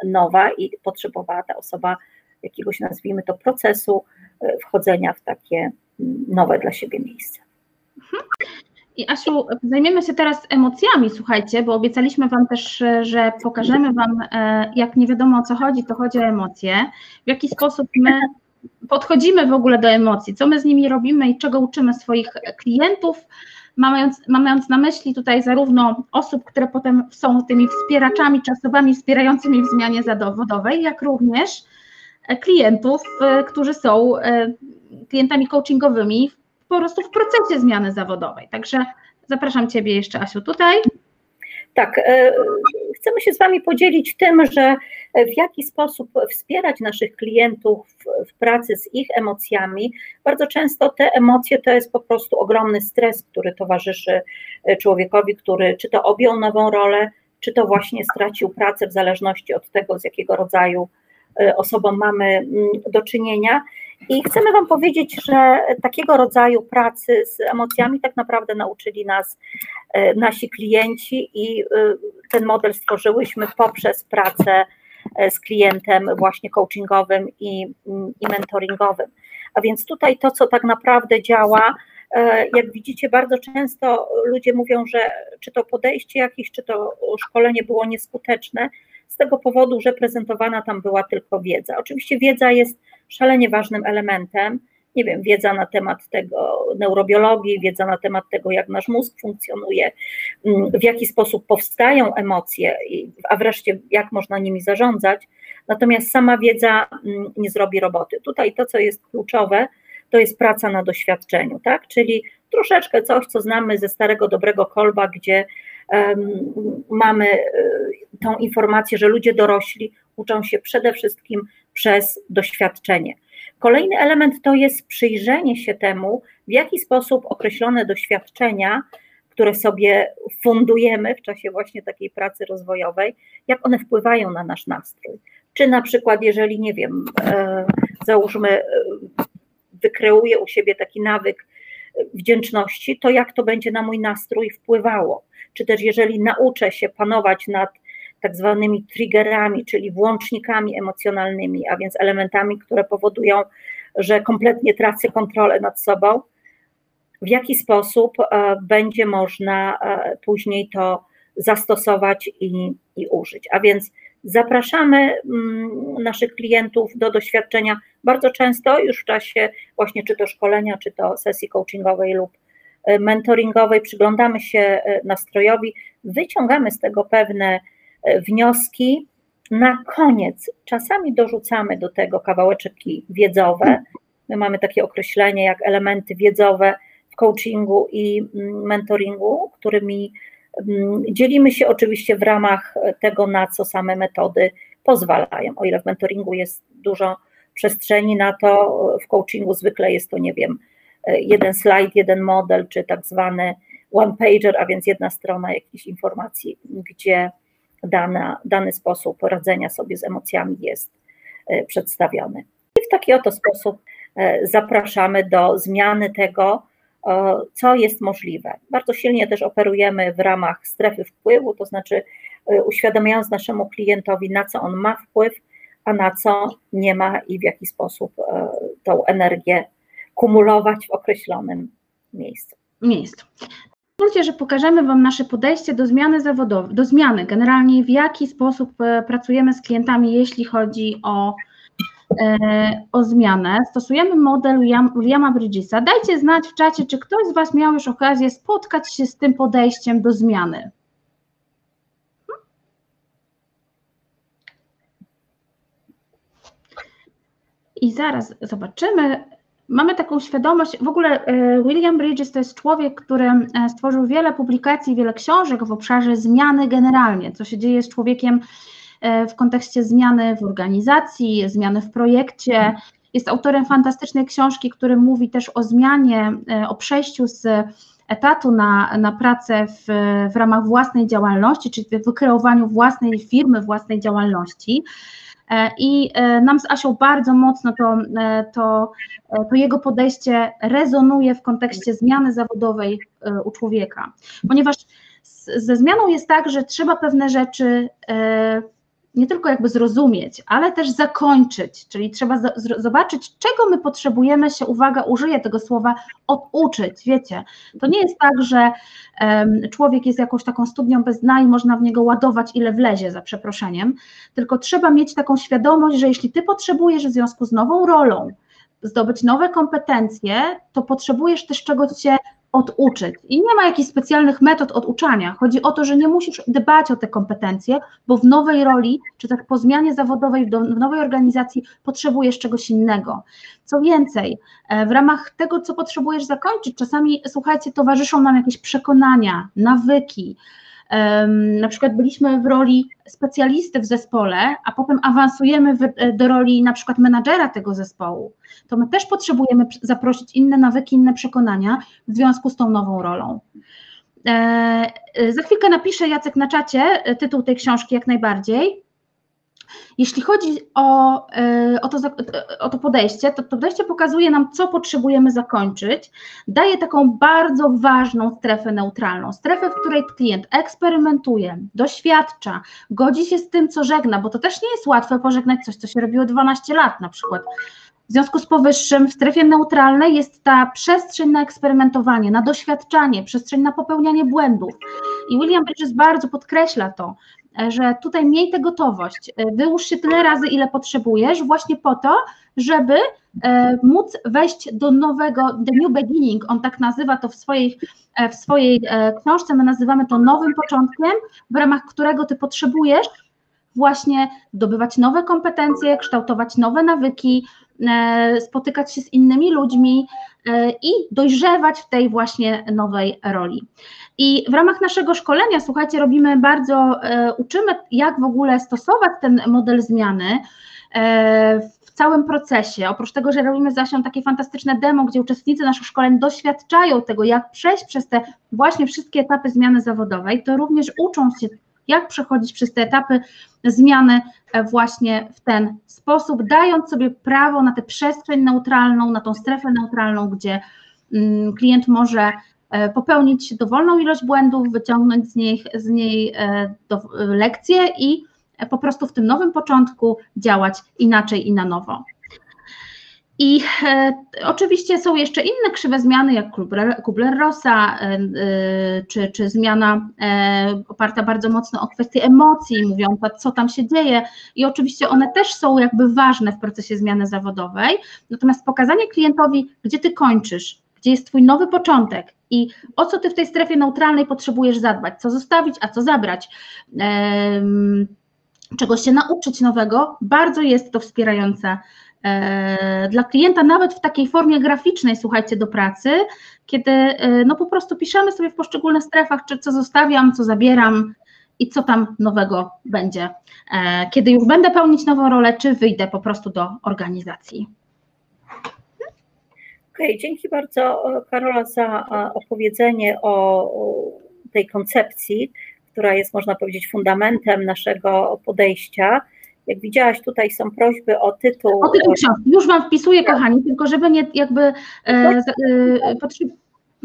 nowa i potrzebowała ta osoba jakiegoś, nazwijmy to, procesu e, wchodzenia w takie nowe dla siebie miejsce. Mhm. I Asiu, zajmiemy się teraz emocjami, słuchajcie, bo obiecaliśmy Wam też, że pokażemy Wam, e, jak nie wiadomo o co chodzi, to chodzi o emocje, w jaki sposób my podchodzimy w ogóle do emocji, co my z nimi robimy i czego uczymy swoich klientów, mając, mając na myśli tutaj zarówno osób, które potem są tymi wspieraczami czasowymi, wspierającymi w zmianie zawodowej, jak również klientów, e, którzy są e, klientami coachingowymi po prostu w procesie zmiany zawodowej. Także zapraszam Ciebie jeszcze, Asiu, tutaj. Tak, e, chcemy się z Wami podzielić tym, że w jaki sposób wspierać naszych klientów w pracy z ich emocjami. Bardzo często te emocje to jest po prostu ogromny stres, który towarzyszy e, człowiekowi, który czy to objął nową rolę, czy to właśnie stracił pracę, w zależności od tego, z jakiego rodzaju e, osobą mamy mm, do czynienia. I chcemy Wam powiedzieć, że takiego rodzaju pracy z emocjami tak naprawdę nauczyli nas e, nasi klienci i e, ten model stworzyłyśmy poprzez pracę e, z klientem właśnie coachingowym i, i mentoringowym. A więc tutaj to, co tak naprawdę działa, jak widzicie, bardzo często ludzie mówią, że czy to podejście jakieś, czy to szkolenie było nieskuteczne, z tego powodu, że prezentowana tam była tylko wiedza. Oczywiście wiedza jest szalenie ważnym elementem. Nie wiem, wiedza na temat tego neurobiologii, wiedza na temat tego, jak nasz mózg funkcjonuje, mm, w jaki sposób powstają emocje, a wreszcie jak można nimi zarządzać. Natomiast sama wiedza mm, nie zrobi roboty. Tutaj to, co jest kluczowe, to jest praca na doświadczeniu, tak? Czyli troszeczkę coś, co znamy ze starego dobrego kolba, gdzie mamy y, tą informację, że ludzie dorośli uczą się przede wszystkim przez doświadczenie. Kolejny element to jest przyjrzenie się temu, w jaki sposób określone doświadczenia, które sobie fundujemy w czasie właśnie takiej pracy rozwojowej, jak one wpływają na nasz nastrój. Czy na przykład, jeżeli, nie wiem, e, załóżmy, e, wykreuję u siebie taki nawyk wdzięczności, to jak to będzie na mój nastrój wpływało? Czy też, jeżeli nauczę się panować nad tak zwanymi triggerami, czyli włącznikami emocjonalnymi, a więc elementami, które powodują, że kompletnie tracę kontrolę nad sobą, w jaki sposób e, będzie można e, później to zastosować i, i użyć. A więc zapraszamy mm, naszych klientów do doświadczenia bardzo często już w czasie właśnie czy to szkolenia, czy to sesji coachingowej lub mentoringowej, przyglądamy się nastrojowi, wyciągamy z tego pewne wnioski. Na koniec czasami dorzucamy do tego kawałeczki wiedzowe. My mamy takie określenie jak elementy wiedzowe w coachingu i mm, mentoringu, którymi mm, dzielimy się oczywiście w ramach tego, na co same metody pozwalają. O ile w mentoringu jest dużo przestrzeni na to, w coachingu zwykle jest to, nie wiem, jeden slajd, jeden model, czy tak zwany one pager, a więc jedna strona jakichś informacji, gdzie dana, dany sposób radzenia sobie z emocjami jest e, przedstawiony. I w taki oto sposób e, zapraszamy do zmiany tego, co jest możliwe. Bardzo silnie też operujemy w ramach strefy wpływu, to znaczy e, uświadamiając naszemu klientowi, na co on ma wpływ, a na co nie ma i w jaki sposób tą energię kumulować w określonym miejscu. miejscu. Pozwólcie, że pokażemy Wam nasze podejście do zmiany zawodowej, do zmiany, generalnie w jaki sposób e, pracujemy z klientami, jeśli chodzi o o zmianę, stosujemy model Williama Bridgesa. Dajcie znać w czacie, czy ktoś z Was miał już okazję spotkać się z tym podejściem do zmiany. I zaraz zobaczymy. Mamy taką świadomość, w ogóle e, William Bridges to jest człowiek, który e, stworzył wiele publikacji, wiele książek w obszarze zmiany generalnie, co się dzieje z człowiekiem e, w kontekście zmiany w organizacji, zmiany w projekcie. Jest autorem fantastycznej książki, który mówi też o zmianie, o przejściu z etatu na, na pracę w, w ramach własnej działalności, czyli wykreowaniu własnej firmy, własnej działalności. E, I e, nam z Asią bardzo mocno to, e, to, to jego podejście rezonuje w kontekście zmiany zawodowej u człowieka, ponieważ ze zmianą jest tak, że trzeba pewne rzeczy nie tylko jakby zrozumieć, ale też zakończyć, czyli trzeba zobaczyć, czego my potrzebujemy się, uwaga, użyję tego słowa, oduczyć, wiecie. To nie jest tak, że um, człowiek jest jakąś taką studnią bez dna i można w niego ładować ile wlezie, za przeproszeniem, tylko trzeba mieć taką świadomość, że jeśli ty potrzebujesz w związku z nową rolą zdobyć nowe kompetencje, to potrzebujesz też czegoś się oduczyć. I nie ma jakichś specjalnych metod oduczania. Chodzi o to, że nie musisz dbać o te kompetencje, bo w nowej roli, czy tak po zmianie zawodowej, w nowej organizacji potrzebujesz czegoś innego. Co więcej, e, w ramach tego, co potrzebujesz zakończyć, czasami, słuchajcie, towarzyszą nam jakieś przekonania, nawyki, na przykład byliśmy w roli specjalisty w zespole, a potem awansujemy e, do roli na przykład menadżera tego zespołu, to my też potrzebujemy zaprosić inne nawyki, inne przekonania w związku z tą nową rolą. E, e, za chwilkę napiszę Jacek na czacie tytuł tej książki jak najbardziej. Jeśli chodzi o, e, o, to, o to podejście, to, to podejście pokazuje nam, co potrzebujemy zakończyć, daje taką bardzo ważną strefę neutralną, strefę, w której klient eksperymentuje, doświadcza, godzi się z tym, co żegna, bo to też nie jest łatwe pożegnać coś, co się robiło 12 lat na przykład. W związku z powyższym w strefie neutralnej jest ta przestrzeń na eksperymentowanie, na doświadczanie, przestrzeń na popełnianie błędów. I William Bridges bardzo podkreśla to, że tutaj miej tę gotowość, e, wyłóż się tyle razy, ile potrzebujesz, właśnie po to, żeby e, móc wejść do nowego, the new beginning, on tak nazywa to w swojej, e, w swojej książce, my nazywamy to nowym początkiem, w ramach którego ty potrzebujesz właśnie zdobywać nowe kompetencje, kształtować nowe nawyki, spotykać się z innymi ludźmi i dojrzewać w tej właśnie nowej roli. I w ramach naszego szkolenia, słuchajcie, robimy bardzo, e, uczymy, jak w ogóle stosować ten model zmiany e, w całym procesie. Oprócz tego, że robimy zasią takie fantastyczne demo, gdzie uczestnicy naszych szkoleń doświadczają tego, jak przejść przez te właśnie wszystkie etapy zmiany zawodowej, to również uczą się, jak przechodzić przez te etapy zmiany e, właśnie w ten sposób, dając sobie prawo na tę przestrzeń neutralną, na tą strefę neutralną, gdzie mm, klient może E, popełnić dowolną ilość błędów, wyciągnąć z niej, z niej e, lekcje i po prostu w tym nowym początku działać inaczej i na nowo. I e, oczywiście są jeszcze inne krzywe zmiany, jak Kubler-Rossa, e, e, czy, czy zmiana e, oparta bardzo mocno o kwestie emocji, mówiąca, co tam się dzieje. I oczywiście one też są jakby ważne w procesie zmiany zawodowej. Natomiast pokazanie klientowi, gdzie ty kończysz, gdzie jest Twój nowy początek i o co Ty w tej strefie neutralnej potrzebujesz zadbać, co zostawić, a co zabrać, czegoś się nauczyć nowego, bardzo jest to wspierające dla klienta, nawet w takiej formie graficznej, słuchajcie, do pracy, kiedy e, no po prostu piszemy sobie w poszczególnych strefach, czy co zostawiam, co zabieram i co tam nowego będzie, e, kiedy już będę pełnić nową rolę, czy wyjdę po prostu do organizacji. Okej, okay, dzięki bardzo Karola za opowiedzenie o tej koncepcji, która jest, można powiedzieć, fundamentem naszego podejścia. Jak widziałaś, tutaj są prośby o tytuł. O tytuł książki. Już Wam wpisuję, tak. kochani, tylko żeby nie jakby. E, no. e, potrzeb...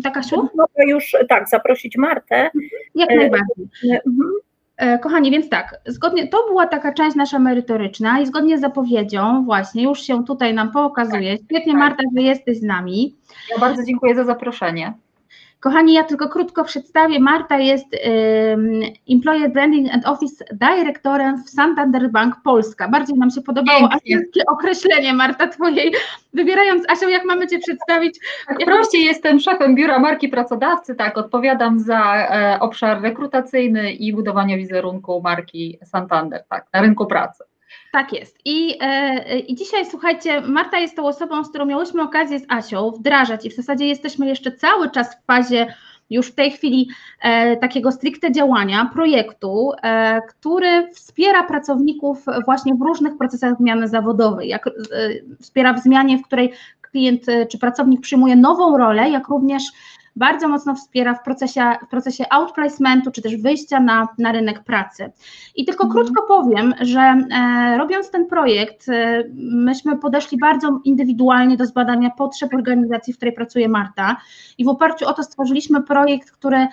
Tak, Mogę już tak, zaprosić Martę. Jak najbardziej. E, mhm. E, kochani, więc tak, zgodnie, to była taka część nasza merytoryczna i zgodnie z zapowiedzią, właśnie już się tutaj nam pokazuje. Świetnie, tak. Marta, że jesteś z nami. Ja bardzo dziękuję za zaproszenie. Kochani, ja tylko krótko przedstawię. Marta jest um, Employer Branding and Office Dyrektorem w Santander Bank Polska. Bardziej nam się podobało asylskie określenie, Marta, twojej. Wybierając, Asią, jak mamy Cię przedstawić? Tak, prościej jestem szefem biura marki pracodawcy, tak, odpowiadam za e, obszar rekrutacyjny i budowanie wizerunku marki Santander, tak, na rynku pracy. Tak jest. I, e, I dzisiaj, słuchajcie, Marta jest tą osobą, z którą miałyśmy okazję z Asią wdrażać i w zasadzie jesteśmy jeszcze cały czas w fazie już w tej chwili e, takiego stricte działania, projektu, e, który wspiera pracowników właśnie w różnych procesach zmiany zawodowej, jak e, wspiera w zmianie, w której klient e, czy pracownik przyjmuje nową rolę, jak również bardzo mocno wspiera w procesie, w procesie outplacementu, czy też wyjścia na, na rynek pracy. I tylko mhm. krótko powiem, że e, robiąc ten projekt, e, myśmy podeszli bardzo indywidualnie do zbadania potrzeb organizacji, w której pracuje Marta i w oparciu o to stworzyliśmy projekt, który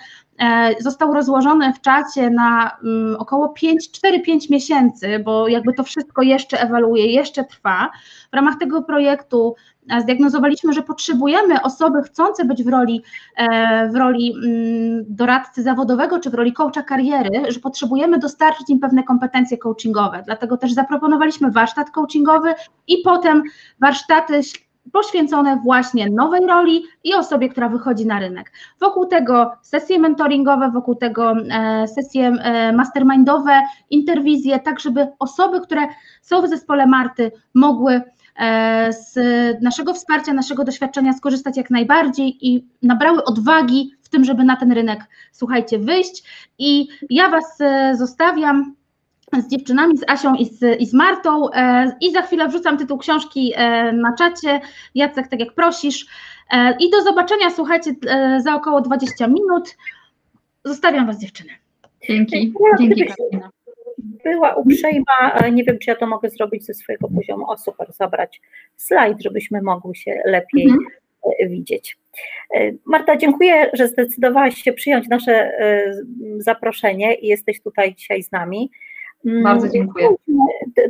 został rozłożony w czacie na um, około 4-5 miesięcy, bo jakby to wszystko jeszcze ewaluuje, jeszcze trwa. W ramach tego projektu zdiagnozowaliśmy, że potrzebujemy osoby chcące być w roli, e, w roli mm, doradcy zawodowego czy w roli coacha kariery, że potrzebujemy dostarczyć im pewne kompetencje coachingowe. Dlatego też zaproponowaliśmy warsztat coachingowy i potem warsztaty poświęcone właśnie nowej roli i osobie, która wychodzi na rynek. Wokół tego sesje mentoringowe, wokół tego e, sesje e, mastermindowe, interwizje, tak żeby osoby, które są w zespole Marty mogły E, z naszego wsparcia, naszego doświadczenia skorzystać jak najbardziej i nabrały odwagi w tym, żeby na ten rynek, słuchajcie, wyjść. I ja Was zostawiam z dziewczynami, z Asią i z, i z Martą e, i za chwilę wrzucam tytuł książki na czacie. Jacek, tak jak prosisz. I do zobaczenia, słuchajcie, za około 20 minut. Zostawiam Was dziewczyny. Dzięki. Dzięki, Karolina była uprzejma, nie wiem, czy ja to mogę zrobić ze swojego poziomu, o super, zabrać slajd, żebyśmy mogły się lepiej mhm. E, widzieć. E, Marta, dziękuję, że zdecydowałaś się przyjąć nasze e, zaproszenie i jesteś tutaj dzisiaj z nami. Mm, Bardzo dziękuję.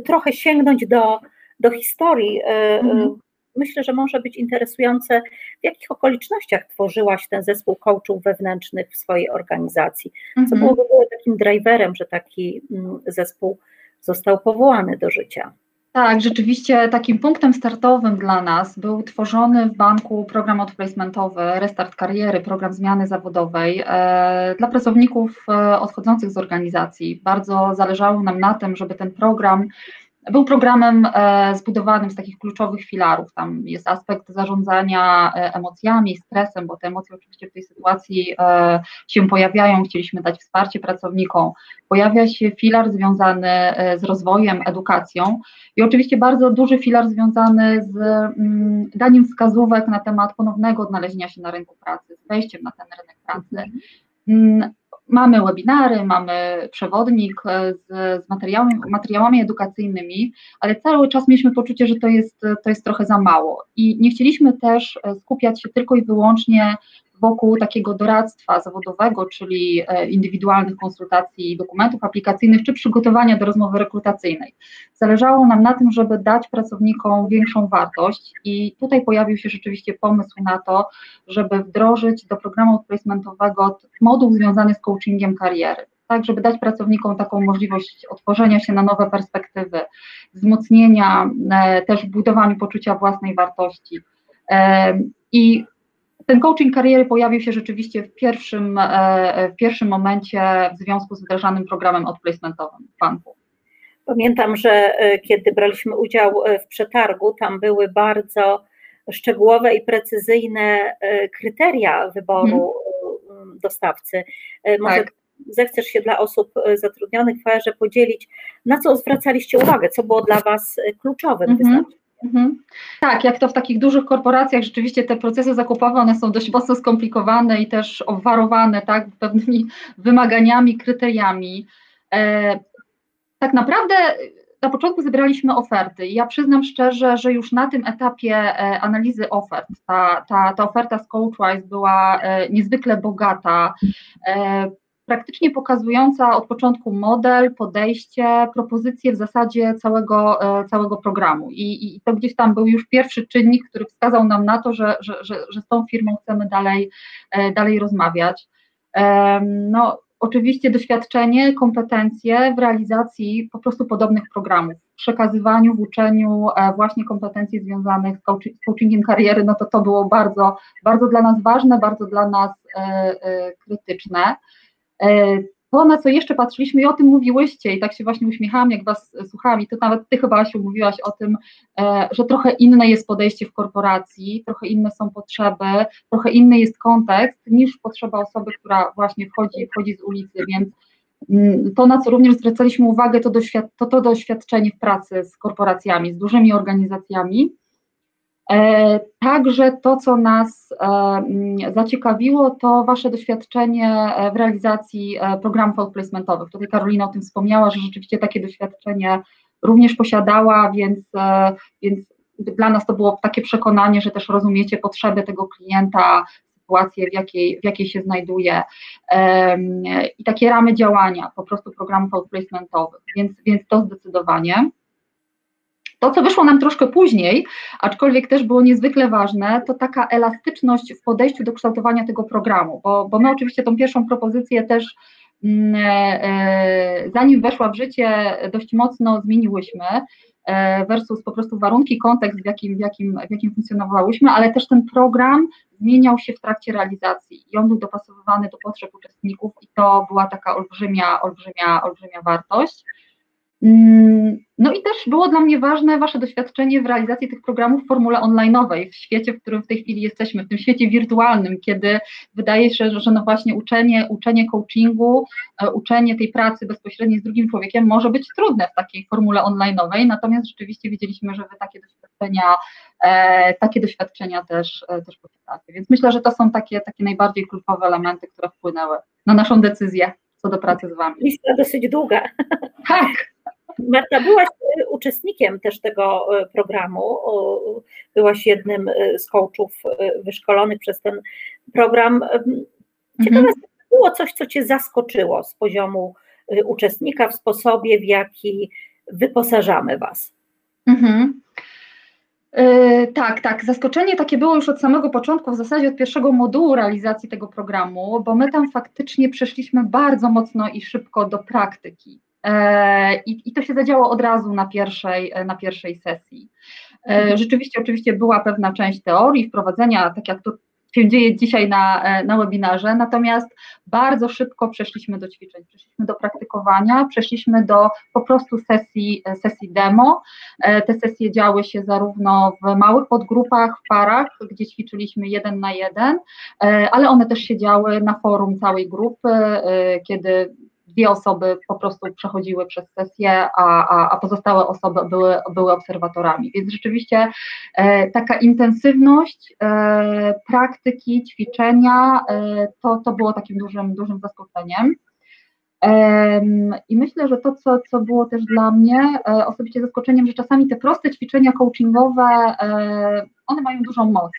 Trochę sięgnąć do, do historii mhm myślę, że może być interesujące, w jakich okolicznościach tworzyłaś ten zespół coachów wewnętrznych w swojej organizacji. Co mhm. było takim driverem, że taki mm, zespół został powołany do życia? Tak, rzeczywiście takim punktem startowym dla nas był tworzony w banku program outplacementowy Restart Kariery, program zmiany zawodowej e, dla pracowników e, odchodzących z organizacji. Bardzo zależało nam na tym, żeby ten program był programem e, zbudowanym z takich kluczowych filarów. Tam jest aspekt zarządzania e, emocjami, stresem, bo te emocje oczywiście w tej sytuacji e, się pojawiają. Chcieliśmy dać wsparcie pracownikom. Pojawia się filar związany z rozwojem, edukacją i oczywiście bardzo duży filar związany z mm, daniem wskazówek na temat ponownego odnalezienia się na rynku pracy, z wejściem na ten rynek pracy. Mamy webinary, mamy przewodnik e, z, z materiałami, materiałami edukacyjnymi, ale cały czas mieliśmy poczucie, że to jest, to jest trochę za mało. I nie chcieliśmy też e, skupiać się tylko i wyłącznie wokół takiego doradztwa zawodowego, czyli e, indywidualnych konsultacji dokumentów aplikacyjnych, czy przygotowania do rozmowy rekrutacyjnej. Zależało nam na tym, żeby dać pracownikom większą wartość i tutaj pojawił się rzeczywiście pomysł na to, żeby wdrożyć do programu placementowego moduł związany z coachingiem kariery tak, żeby dać pracownikom taką możliwość otworzenia się na nowe perspektywy, wzmocnienia, e, też budowaniu poczucia własnej wartości. E, I ten coaching kariery pojawił się rzeczywiście w pierwszym, e, w pierwszym momencie w związku z wdrażanym programem odplacementowym w banku. Pamiętam, że e, kiedy braliśmy udział e, w przetargu, tam były bardzo szczegółowe i precyzyjne kryteria wyboru hmm. dostawcy. Może tak. zechcesz się dla osób zatrudnionych w HR podzielić, na co zwracaliście uwagę, co było dla Was kluczowym hmm. Mhm. Tak, jak to w takich dużych korporacjach, rzeczywiście te procesy zakupowe, one są dość mocno skomplikowane i też obwarowane tak, pewnymi wymaganiami, kryteriami. E, tak naprawdę na początku zebraliśmy oferty i ja przyznam szczerze, że już na tym etapie e, analizy ofert, ta, ta, ta oferta z Coachwise była e, niezwykle bogata. E, praktycznie pokazująca od początku model, podejście, propozycje w zasadzie całego, całego programu. I, I to gdzieś tam był już pierwszy czynnik, który wskazał nam na to, że, że, że, że z tą firmą chcemy dalej, dalej rozmawiać. No, oczywiście doświadczenie, kompetencje w realizacji po prostu podobnych programów, w przekazywaniu, w uczeniu e, właśnie kompetencji związanych z coachingiem kariery, no to to było bardzo, bardzo dla nas ważne, bardzo dla nas e, e, krytyczne. To, na co jeszcze patrzyliśmy i o tym mówiłyście i tak się właśnie uśmiechałam, jak Was słuchałam i to nawet Ty chyba się mówiłaś o tym, e, że trochę inne jest podejście w korporacji, trochę inne są potrzeby, trochę inny jest kontekst niż potrzeba osoby, która właśnie wchodzi, wchodzi z ulicy, więc mm, to, na co również zwracaliśmy uwagę, to, doświad to, to doświadczenie w pracy z korporacjami, z dużymi organizacjami, E, także to, co nas e, mm, zaciekawiło, to Wasze doświadczenie e, w realizacji programów outplacementowych. Tutaj Karolina o tym wspomniała, że rzeczywiście takie doświadczenie również posiadała, więc, więc dla nas to było takie przekonanie, że też rozumiecie potrzeby tego klienta, sytuację, w jakiej, w jakiej się znajduje i takie ramy działania po prostu programów outplacementowych, więc, więc to zdecydowanie. To, co wyszło nam troszkę później, aczkolwiek też było niezwykle ważne, to taka elastyczność w podejściu do kształtowania tego programu, bo, bo my oczywiście tą pierwszą propozycję też mm, e, e, zanim weszła w życie, dość mocno zmieniłyśmy e, versus po prostu warunki, kontekst, w jakim, w jakim, w jakim funkcjonowałyśmy, ale też ten program zmieniał się w trakcie realizacji i on był dopasowywany do potrzeb uczestników i to była taka olbrzymia, olbrzymia, olbrzymia wartość. Mm, no i też było dla mnie ważne Wasze doświadczenie w realizacji tych programów w formule online'owej, w świecie, w którym w tej chwili jesteśmy, w tym świecie wirtualnym, kiedy wydaje się, że, że no właśnie uczenie, uczenie coachingu, e, uczenie tej pracy bezpośredniej z drugim człowiekiem może być trudne w takiej formule online'owej, natomiast rzeczywiście widzieliśmy, że Wy takie doświadczenia, e, takie doświadczenia też, e, też posiadacie. Więc myślę, że to są takie, takie najbardziej kluczowe elementy, które wpłynęły na naszą decyzję co do pracy z Wami. Lista dosyć długa. Tak. Marta, byłaś e, uczestnikiem też tego e, programu, byłaś jednym e, z coachów wyszkolonych przez ten program. Ciekawe mhm. było coś, co Cię zaskoczyło z poziomu uczestnika w sposobie, w jaki wyposażamy Was. Mhm. Yy, tak, tak. Zaskoczenie takie było już od samego początku, w zasadzie od pierwszego modułu realizacji tego programu, bo my tam faktycznie przeszliśmy bardzo mocno i szybko do praktyki. E, I, I, to się zadziało od razu na pierwszej, na pierwszej sesji. E, mhm. Rzeczywiście, oczywiście była pewna część teorii, wprowadzenia, tak jak to się dzieje dzisiaj na, e, na webinarze, natomiast bardzo szybko przeszliśmy do ćwiczeń, przeszliśmy do praktykowania, przeszliśmy do po prostu sesji, sesji demo. Te sesje działy się zarówno w małych podgrupach, w parach, gdzie ćwiczyliśmy jeden na jeden, ale one też się działy na forum całej grupy, kiedy dwie osoby po prostu przechodziły przez sesję, a, a, a pozostałe osoby były, były obserwatorami. Więc rzeczywiście e, taka intensywność e, praktyki, ćwiczenia, e, to, to było takim dużym, dużym zaskoczeniem. I myślę, że to, co, co było też dla mnie e, osobiście zaskoczeniem, że czasami te proste ćwiczenia coachingowe, e, one mają dużą moc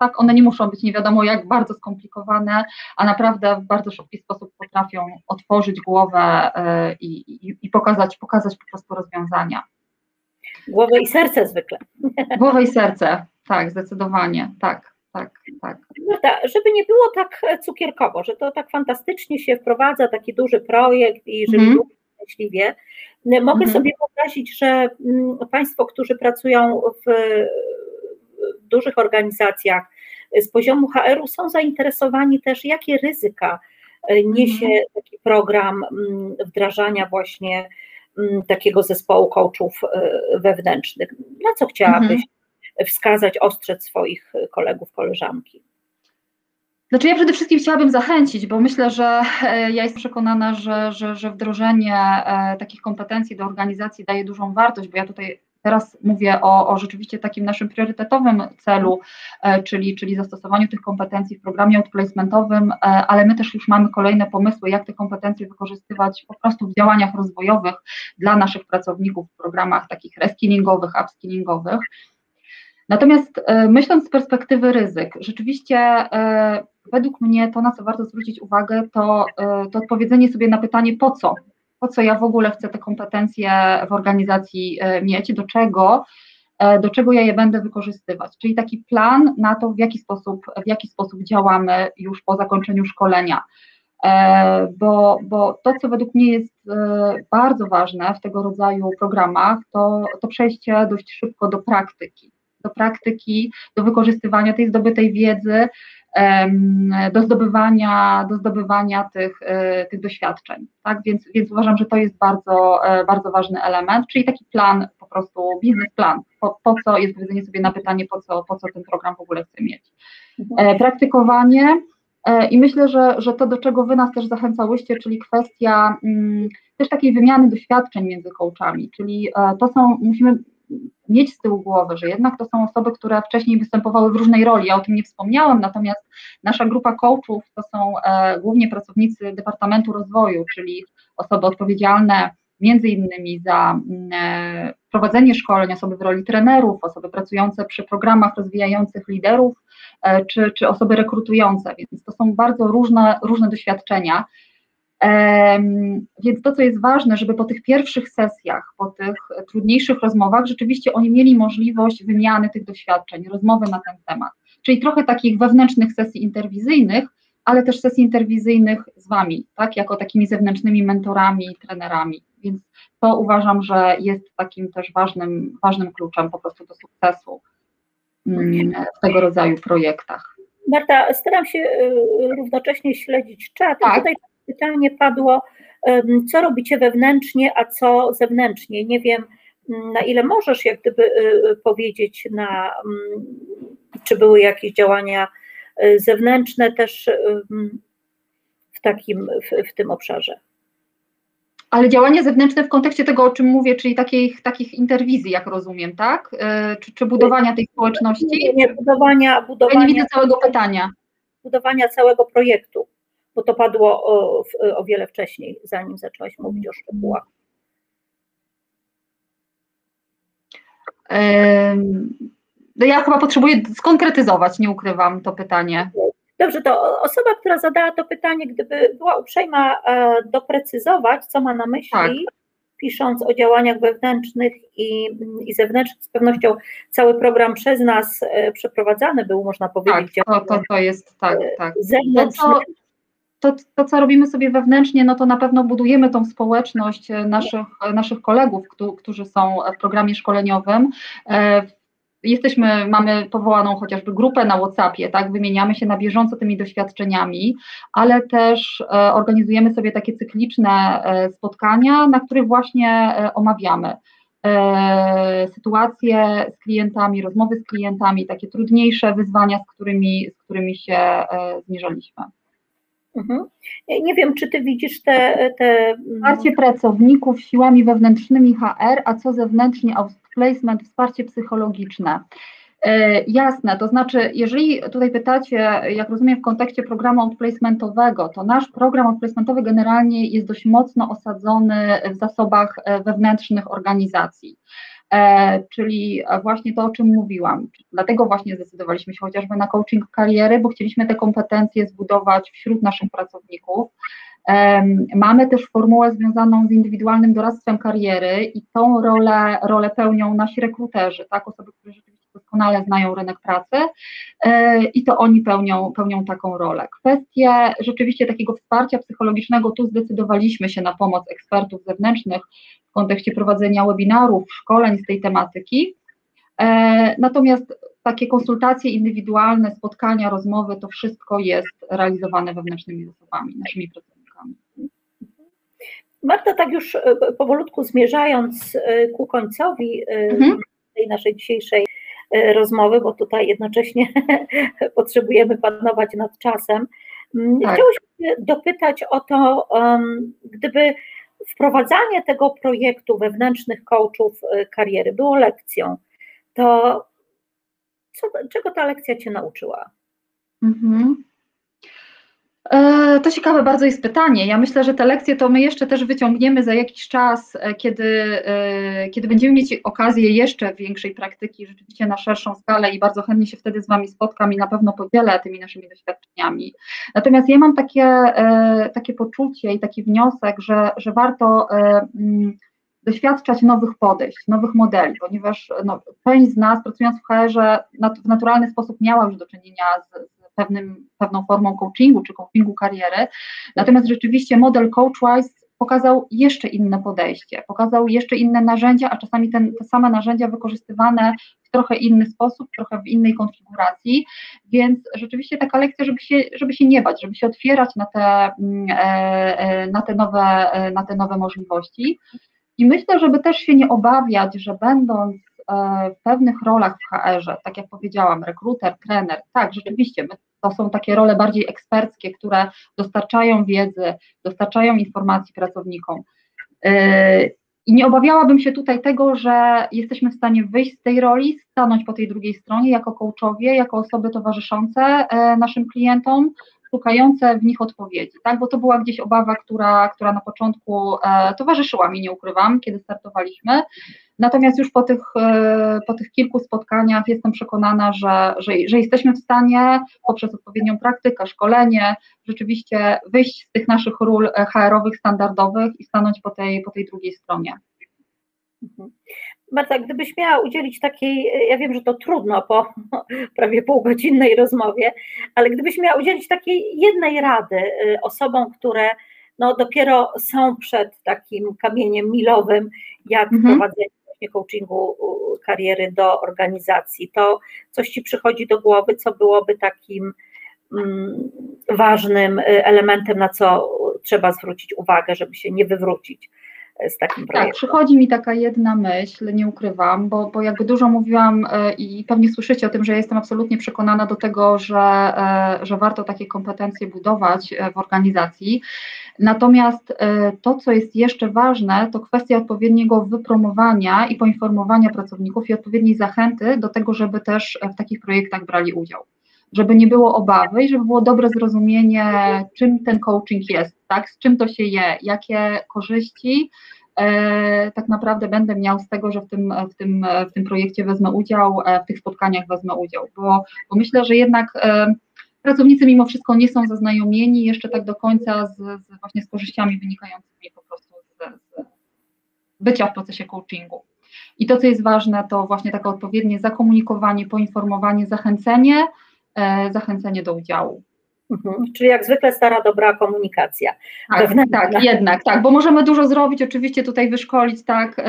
tak, one nie muszą być nie wiadomo jak bardzo skomplikowane, a naprawdę w bardzo szybki sposób potrafią otworzyć głowę y, i, i, i pokazać, pokazać po prostu rozwiązania. Głowę i serce zwykle. Głowę i serce, tak, zdecydowanie, tak, tak, tak. Marta, żeby nie było tak cukierkowo, że to tak fantastycznie się wprowadza, taki duży projekt i żeby mm. szczęśliwie, mogę mm. sobie wyobrazić, że mm, Państwo, którzy pracują w dużych organizacjach z poziomu HR-u są zainteresowani też, jakie ryzyka e, niesie mhm. taki program mm, wdrażania właśnie mm, takiego zespołu coachów e, wewnętrznych. Na co chciałabyś mhm. wskazać, ostrzec swoich kolegów, koleżanki? Znaczy ja przede wszystkim chciałabym zachęcić, bo myślę, że e, ja jestem przekonana, że, że, że wdrożenie takich kompetencji do organizacji daje dużą wartość, bo ja tutaj Teraz mówię o, o rzeczywiście takim naszym priorytetowym celu, e, czyli, czyli zastosowaniu tych kompetencji w programie outplacementowym, e, ale my też już mamy kolejne pomysły, jak te kompetencje wykorzystywać po prostu w działaniach rozwojowych dla naszych pracowników w programach takich reskillingowych, upskillingowych. Natomiast e, myśląc z perspektywy ryzyk, rzeczywiście według mnie to, na co warto zwrócić uwagę, to, to odpowiedzenie sobie na pytanie po co? Po co ja w ogóle chcę te kompetencje w organizacji mieć, do czego, do czego ja je będę wykorzystywać. Czyli taki plan na to, w jaki sposób, w jaki sposób działamy już po zakończeniu szkolenia. E, bo, bo to, co według mnie jest e, bardzo ważne w tego rodzaju programach, to, to przejście dość szybko do praktyki. Do praktyki, do wykorzystywania tej zdobytej wiedzy, do zdobywania, do zdobywania tych, e, tych doświadczeń. Tak? Więc, więc uważam, że to jest bardzo, bardzo ważny element, czyli taki plan, po prostu biznesplan, po, po co jest odpowiedzenie sobie na pytanie, po co, po co ten program w ogóle chce mieć. Mhm. Praktykowanie E, I myślę, że, że to, do czego Wy nas też zachęcałyście, czyli kwestia mm, też takiej wymiany doświadczeń między coachami, czyli e, to są, musimy mieć z tyłu głowy, że jednak to są osoby, które wcześniej występowały w różnej roli. Ja o tym nie wspomniałam, natomiast nasza grupa coachów to są e, głównie pracownicy Departamentu Rozwoju, czyli osoby odpowiedzialne między innymi za mm, prowadzenie szkoleń, osoby w roli trenerów, osoby pracujące przy programach rozwijających liderów, E, czy, czy osoby rekrutujące, więc to są bardzo różne, różne doświadczenia. Więc to, co jest ważne, żeby po tych pierwszych sesjach, po tych trudniejszych rozmowach, rzeczywiście oni mieli możliwość wymiany tych doświadczeń, rozmowy na ten temat. Czyli trochę takich wewnętrznych sesji interwizyjnych, ale też sesji interwizyjnych z Wami, tak, jako takimi zewnętrznymi mentorami, trenerami. Więc to uważam, że jest takim też ważnym, ważnym kluczem po prostu do sukcesu Mm, w tego rodzaju projektach. Marta, staram się y, równocześnie śledzić czat. Tak. Tutaj pytanie padło, co robicie wewnętrznie, a co zewnętrznie. Nie wiem, mm, na ile możesz jak gdyby y, powiedzieć, na, mm, czy były jakieś działania y, zewnętrzne też w takim, w, w tym obszarze ale działania zewnętrzne w kontekście tego, o czym mówię, czyli takich, takich interwizji, jak rozumiem, tak? Czy, czy budowania tej społeczności? Nie, nie budowania, budowania. Ja nie widzę całego pytania. Budowania całego projektu, bo to padło o, o wiele wcześniej, zanim zaczęłaś mówić o szczegółach. No ja chyba potrzebuję skonkretyzować, nie ukrywam to pytanie. Dobrze, to osoba, która zadała to pytanie, gdyby była uprzejma e, doprecyzować, co ma na myśli, tak. pisząc o działaniach wewnętrznych i, i zewnętrznych, z pewnością cały program przez nas e, przeprowadzany był, można powiedzieć. Tak, to, to, to jest tak, e, tak. Zewnętrzny. To, to, to, co robimy sobie wewnętrznie, no to na pewno budujemy tą społeczność naszych, naszych kolegów, którzy są w programie szkoleniowym. Jesteśmy, mamy powołaną chociażby grupę na WhatsAppie, tak, wymieniamy się na bieżąco tymi doświadczeniami, ale też e, organizujemy sobie takie cykliczne e, spotkania, na których właśnie e, omawiamy sytuacje z klientami, rozmowy z klientami, takie trudniejsze wyzwania, z którymi, z którymi się zmierzaliśmy. Mhm. Nie wiem, czy ty widzisz te, te. Wsparcie pracowników siłami wewnętrznymi HR, a co zewnętrznie placement, wsparcie psychologiczne. E, jasne, to znaczy, jeżeli tutaj pytacie, jak rozumiem, w kontekście programu outplacementowego, to nasz program outplacementowy generalnie jest dość mocno osadzony w zasobach e, wewnętrznych organizacji. E, czyli właśnie to, o czym mówiłam. Dlatego właśnie zdecydowaliśmy się chociażby na coaching kariery, bo chcieliśmy te kompetencje zbudować wśród naszych pracowników. Mamy też formułę związaną z indywidualnym doradztwem kariery i tą rolę, rolę pełnią nasi rekruterzy, tak, osoby, które doskonale znają rynek pracy e, i to oni pełnią, pełnią taką rolę. Kwestie rzeczywiście takiego wsparcia psychologicznego, tu zdecydowaliśmy się na pomoc ekspertów zewnętrznych w kontekście prowadzenia webinarów, szkoleń z tej tematyki, e, natomiast takie konsultacje indywidualne, spotkania, rozmowy, to wszystko jest realizowane wewnętrznymi zasobami, naszymi pracownikami. Marta, tak już e, powolutku zmierzając ku końcowi mhm. tej naszej dzisiejszej rozmowy, bo tutaj jednocześnie potrzebujemy panować nad czasem. Mm, tak. Chciałyśmy dopytać o to, gdyby wprowadzanie tego projektu wewnętrznych coachów kariery było lekcją, to co, czego ta lekcja Cię nauczyła? Mhm. E, to ciekawe bardzo jest pytanie. Ja myślę, że te lekcje to my jeszcze też wyciągniemy za jakiś czas, e, kiedy, e, kiedy będziemy mieć okazję jeszcze większej praktyki, rzeczywiście na szerszą skalę i bardzo chętnie się wtedy z Wami spotkam i na pewno podzielę tymi naszymi doświadczeniami. Natomiast ja mam takie, takie poczucie i taki wniosek, że, że warto mm, doświadczać nowych podejść, nowych modeli, ponieważ no, część z nas pracując w HR-ze w naturalny sposób miała już do czynienia z, pewnym, pewną formą coachingu czy coachingu kariery. Natomiast rzeczywiście model CoachWise pokazał jeszcze inne podejście, pokazał jeszcze inne narzędzia, a czasami ten, te same narzędzia wykorzystywane w trochę inny sposób, trochę w innej konfiguracji, więc rzeczywiście taka lekcja, żeby się, żeby się nie bać, żeby się otwierać na te, mm, e, e, na te, nowe, e, na te nowe możliwości. I myślę, żeby też się nie obawiać, że będąc w pewnych rolach w HR-ze, tak jak powiedziałam, rekruter, trener, tak, rzeczywiście, to są takie role bardziej eksperckie, które dostarczają wiedzy, dostarczają informacji pracownikom. Yy, I nie obawiałabym się tutaj tego, że jesteśmy w stanie wyjść z tej roli, stanąć po tej drugiej stronie jako coachowie, jako osoby towarzyszące e, naszym klientom, szukające w nich odpowiedzi, tak? Bo to była gdzieś obawa, która, która na początku e, towarzyszyła mi, nie ukrywam, kiedy startowaliśmy. Natomiast już po tych, e, po tych kilku spotkaniach jestem przekonana, że, że, że jesteśmy w stanie poprzez odpowiednią praktykę, szkolenie, rzeczywiście wyjść z tych naszych ról HR-owych standardowych i stanąć po tej, po tej drugiej stronie. Mhm. Marta, gdybyś miała udzielić takiej, ja wiem, że to trudno po prawie półgodzinnej rozmowie, ale gdybyś miała udzielić takiej jednej rady osobom, które no dopiero są przed takim kamieniem milowym, jak mhm. prowadzenie coachingu kariery do organizacji, to coś Ci przychodzi do głowy, co byłoby takim mm, ważnym y, elementem, na co trzeba zwrócić uwagę, żeby się nie wywrócić z takim tak, projektem. Tak, przychodzi mi taka jedna myśl, nie ukrywam, bo, bo jakby dużo mówiłam e, i pewnie słyszycie o tym, że jestem absolutnie przekonana do tego, że, e, że warto takie kompetencje budować e, w organizacji. Natomiast to, co jest jeszcze ważne, to kwestia odpowiedniego wypromowania i poinformowania pracowników i odpowiedniej zachęty do tego, żeby też w takich projektach brali udział żeby nie było obawy i żeby było dobre zrozumienie, czym ten coaching jest, tak, z czym to się je, jakie korzyści e, tak naprawdę będę miał z tego, że w tym, w tym, w tym projekcie wezmę udział, e, w tych spotkaniach wezmę udział, bo, bo myślę, że jednak e, pracownicy mimo wszystko nie są zaznajomieni jeszcze tak do końca z, z właśnie z korzyściami wynikającymi po prostu z, z bycia w procesie coachingu. I to, co jest ważne, to właśnie takie odpowiednie zakomunikowanie, poinformowanie, zachęcenie, zachęcenie do udziału. Mhm. Czyli jak zwykle stara, dobra komunikacja. Tak, tak, jednak, tak, bo możemy dużo zrobić, oczywiście tutaj wyszkolić, tak, e,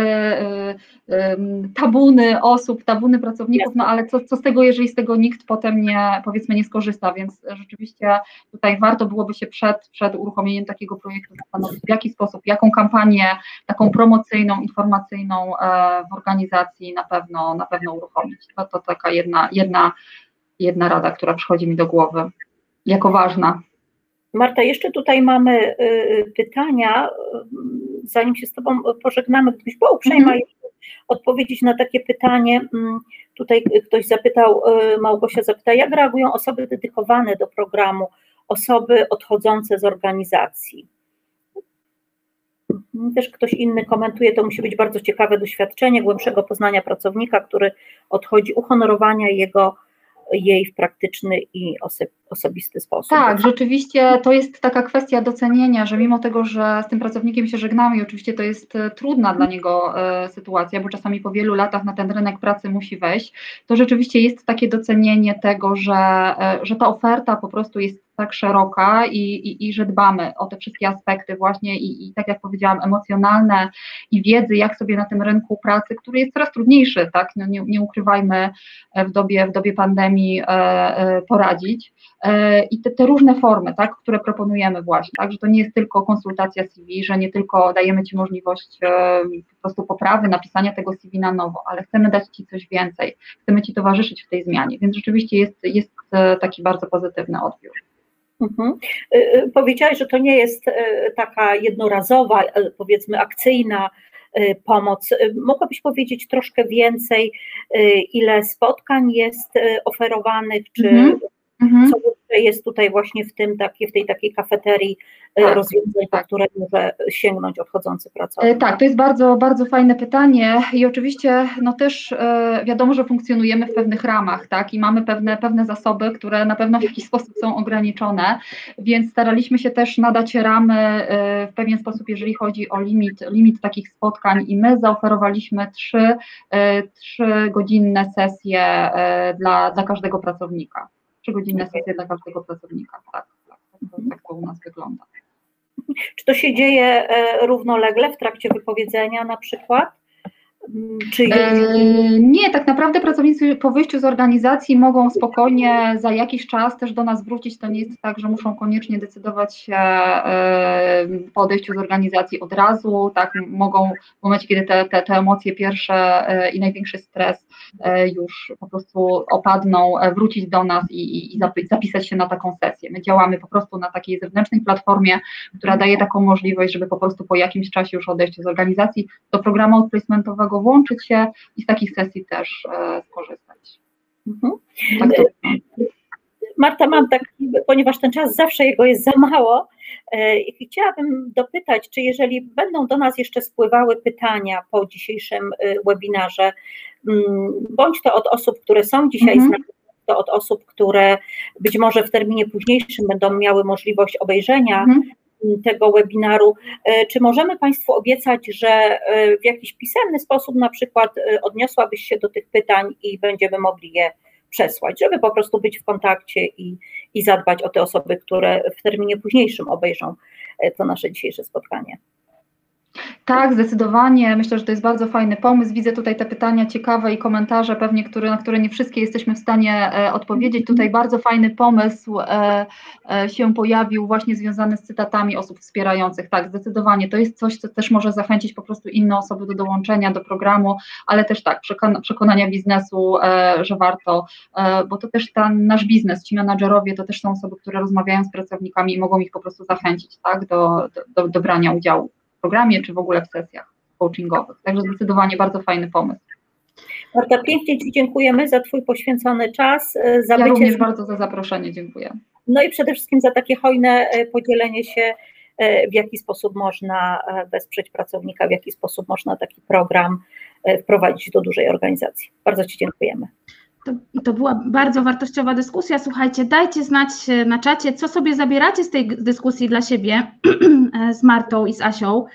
e, tabuny osób, tabuny pracowników, no ale co, co z tego, jeżeli z tego nikt potem nie, powiedzmy, nie skorzysta, więc rzeczywiście tutaj warto byłoby się przed, przed uruchomieniem takiego projektu zastanowić, w jaki sposób, jaką kampanię taką promocyjną, informacyjną w organizacji na pewno, na pewno uruchomić. To, to taka jedna, jedna jedna rada, która przychodzi mi do głowy jako ważna. Marta, jeszcze tutaj mamy y, y, pytania. Zanim się z Tobą pożegnamy, gdybyś była uprzejma mm odpowiedzieć na takie pytanie. Mm, tutaj ktoś zapytał, y, Małgosia zapyta, jak reagują osoby dedykowane do programu, osoby odchodzące z organizacji? Mhm, też ktoś inny komentuje, to musi być bardzo ciekawe doświadczenie głębszego poznania pracownika, który odchodzi, uhonorowania jego jej w praktyczny i osobisty sposób. Tak, rzeczywiście to jest taka kwestia docenienia, że mimo tego, że z tym pracownikiem się żegnamy i oczywiście to jest e, trudna dla niego e, sytuacja, bo czasami po wielu latach na ten rynek pracy musi wejść, to rzeczywiście jest takie docenienie tego, że, e, że ta oferta po prostu jest tak szeroka i, i, i że dbamy o te wszystkie aspekty właśnie i, i tak jak powiedziałam, emocjonalne i wiedzy, jak sobie na tym rynku pracy, który jest coraz trudniejszy, tak, no nie, nie ukrywajmy w dobie, w dobie pandemii e, e, poradzić. E, I te, te, różne formy, tak, które proponujemy właśnie, tak, że to nie jest tylko konsultacja CV, że nie tylko dajemy Ci możliwość e, po prostu poprawy, napisania tego CV na nowo, ale chcemy dać Ci coś więcej, chcemy Ci towarzyszyć w tej zmianie, więc rzeczywiście jest, jest e, taki bardzo pozytywny odbiór. Mhm. Y, y, powiedziałaś, że to nie jest y, taka jednorazowa, powiedzmy akcyjna pomoc. Mogłabyś powiedzieć troszkę więcej, ile spotkań jest oferowanych, czy mhm. Co jest tutaj właśnie w tym takie, w tej takiej kafeterii e, Tak, rozwiązań, po tak. które może sięgnąć odchodzący pracownik? E, Tak, to jest bardzo, bardzo fajne pytanie i oczywiście no też e, wiadomo, że funkcjonujemy w pewnych ramach, tak, i mamy pewne, pewne zasoby, które na pewno w jakiś sposób są ograniczone, więc staraliśmy się też nadać ramy w pewien sposób, jeżeli chodzi o limit, limit takich spotkań i my zaoferowaliśmy trzy, e, trzygodzinne sesje dla, dla każdego pracownika. Trzygodzinne sesje dla każdego pracownika, tak, tak, tak, to, tak to u nas wygląda. Czy to się dzieje e, równolegle w trakcie wypowiedzenia na przykład? Czy E, Nie, tak naprawdę pracownicy po wyjściu z organizacji mogą spokojnie za jakiś czas też do nas wrócić. To nie jest tak, że muszą koniecznie decydować się e, po odejściu z organizacji od razu. Tak, mogą w momencie, kiedy te, te, te emocje pierwsze e, i największy stres już po prostu opadną, wrócić do nas i, i, i zapi- zapisać się na taką sesję. My działamy po prostu na takiej zewnętrznej platformie, która daje taką możliwość, żeby po prostu po jakimś czasie już odejściu z organizacji do programu outplacementowego włączyć się i z takich sesji też e, skorzystać. Mhm. Tak to, Marta, mam tak, ponieważ ten czas zawsze jego jest za mało, e, i chciałabym dopytać, czy jeżeli będą do nas jeszcze spływały pytania po dzisiejszym e, webinarze, mm, bądź to od osób, które są dzisiaj Mhm. z nami, to od osób, które być może w terminie późniejszym będą miały możliwość obejrzenia Mhm. Tego webinaru. E, Czy możemy Państwu obiecać, że e, w jakiś pisemny sposób na przykład e, odniosłabyś się do tych pytań i będziemy mogli je przesłać, żeby po prostu być w kontakcie i, i zadbać o te osoby, które w terminie późniejszym obejrzą to nasze dzisiejsze spotkanie. Tak, zdecydowanie. Myślę, że to jest bardzo fajny pomysł. Widzę tutaj te pytania ciekawe i komentarze, pewnie, które, na które nie wszystkie jesteśmy w stanie e, odpowiedzieć. Tutaj bardzo fajny pomysł e, e, się pojawił, właśnie związany z cytatami osób wspierających. Tak, zdecydowanie. To jest coś, co też może zachęcić po prostu inne osoby do dołączenia do programu, ale też tak, przekona, przekonania biznesu, e, że warto, e, bo to też ten nasz biznes, ci menadżerowie, to też są osoby, które rozmawiają z pracownikami i mogą ich po prostu zachęcić tak, do, do, do, do brania udziału programie, czy w ogóle w sesjach coachingowych. Także zdecydowanie bardzo fajny pomysł. Marta, pięknie Ci dziękujemy za Twój poświęcony czas, e, za Ja również z bardzo za zaproszenie dziękuję. No i przede wszystkim za takie hojne e, podzielenie się, e, w jaki sposób można wesprzeć pracownika, w jaki sposób można taki program wprowadzić do dużej organizacji. Bardzo Ci dziękujemy. To, to była bardzo wartościowa dyskusja. Słuchajcie, dajcie znać e, na czacie, co sobie zabieracie z tej dyskusji dla siebie z Martą i z Asią.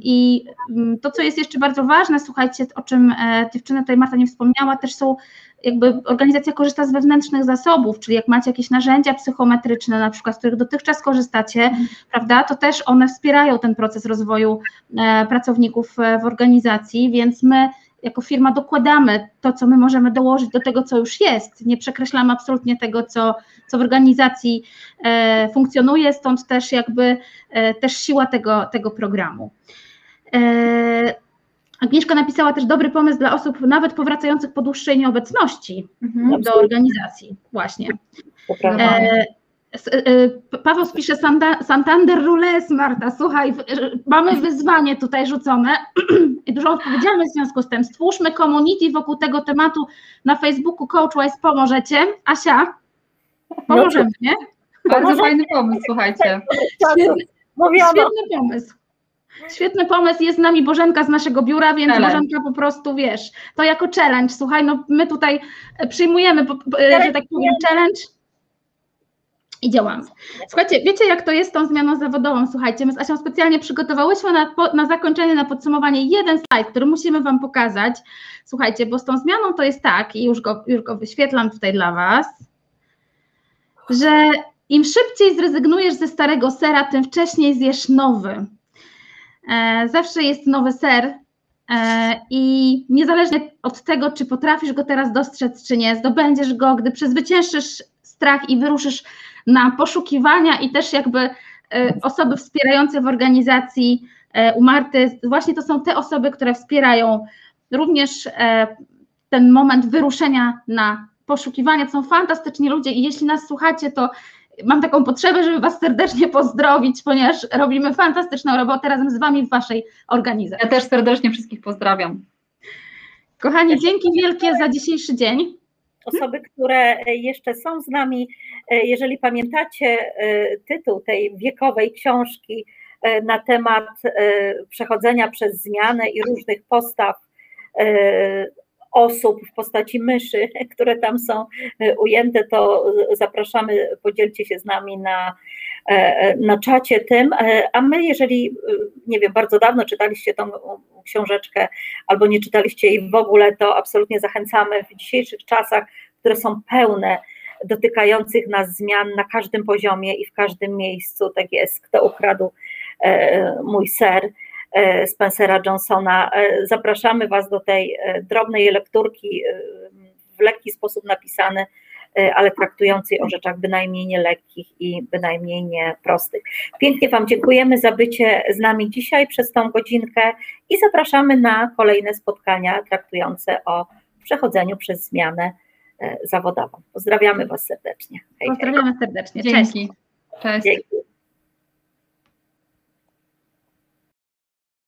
I mm, to, co jest jeszcze bardzo ważne, słuchajcie, o czym e, dziewczyna tutaj Marta nie wspomniała, też są jakby organizacja korzysta z wewnętrznych zasobów, czyli jak macie jakieś narzędzia psychometryczne, na przykład, z których dotychczas korzystacie, prawda, to też one wspierają ten proces rozwoju e, pracowników w organizacji, więc my jako firma dokładamy to, co my możemy dołożyć do tego, co już jest. Nie przekreślamy absolutnie tego, co, co w organizacji e, funkcjonuje, stąd też jakby e, też siła tego, tego programu. E, Agnieszka napisała też dobry pomysł dla osób nawet powracających po dłuższej nieobecności Mhm. do organizacji. Właśnie. E, Paweł spisze Santander Rules, Marta, słuchaj, e, mamy wyzwanie tutaj rzucone i dużą odpowiedzialność w związku z tym. Stwórzmy community wokół tego tematu na Facebooku Coachwise, pomożecie? Asia, pomożemy, nie? Bardzo fajny pomysł, słuchajcie. Świetny, świetny pomysł. Świetny pomysł, jest z nami Bożenka z naszego biura, więc Challenge. Bożenka po prostu, wiesz, to jako challenge, słuchaj, no my tutaj e, przyjmujemy, e, że tak powiem, challenge i działamy. Słuchajcie, wiecie jak to jest z tą zmianą zawodową, słuchajcie, my z Asią specjalnie przygotowałyśmy na, na zakończenie, na podsumowanie jeden slajd, który musimy Wam pokazać, słuchajcie, bo z tą zmianą to jest tak i już go, już go wyświetlam tutaj dla Was, że im szybciej zrezygnujesz ze starego sera, tym wcześniej zjesz nowy. E, Zawsze jest nowy ser e, i niezależnie od tego, czy potrafisz go teraz dostrzec, czy nie, zdobędziesz go, gdy przezwyciężysz strach i wyruszysz na poszukiwania i też jakby e, osoby wspierające w organizacji e, u Marty, właśnie to są te osoby, które wspierają również e, ten moment wyruszenia na poszukiwania. To są fantastyczni ludzie i jeśli nas słuchacie, to mam taką potrzebę, żeby Was serdecznie pozdrowić, ponieważ robimy fantastyczną robotę razem z Wami w Waszej organizacji. Ja też serdecznie wszystkich pozdrawiam. Kochani, dzięki wielkie za dzisiejszy dzień. Osoby, które jeszcze są z nami, jeżeli pamiętacie tytuł tej wiekowej książki na temat przechodzenia przez zmianę i różnych postaw osób w postaci myszy, które tam są e, ujęte, to zapraszamy, podzielcie się z nami na, e, na czacie tym. E, a my, jeżeli, nie wiem, bardzo dawno czytaliście tą książeczkę albo nie czytaliście jej w ogóle, to absolutnie zachęcamy w dzisiejszych czasach, które są pełne dotykających nas zmian na każdym poziomie i w każdym miejscu. Tak jest, kto ukradł mój ser E, Spencera Johnsona. E, zapraszamy Was do tej e, drobnej lekturki, w lekki sposób napisany, ale traktującej o rzeczach bynajmniej nie lekkich i bynajmniej nie prostych. Pięknie Wam dziękujemy za bycie z nami dzisiaj przez tą godzinkę i zapraszamy na kolejne spotkania traktujące o przechodzeniu przez zmianę zawodową. Pozdrawiamy Was serdecznie. Hej, Pozdrawiamy serdecznie. Cześć. Dzięki. Cześć. Dzięki.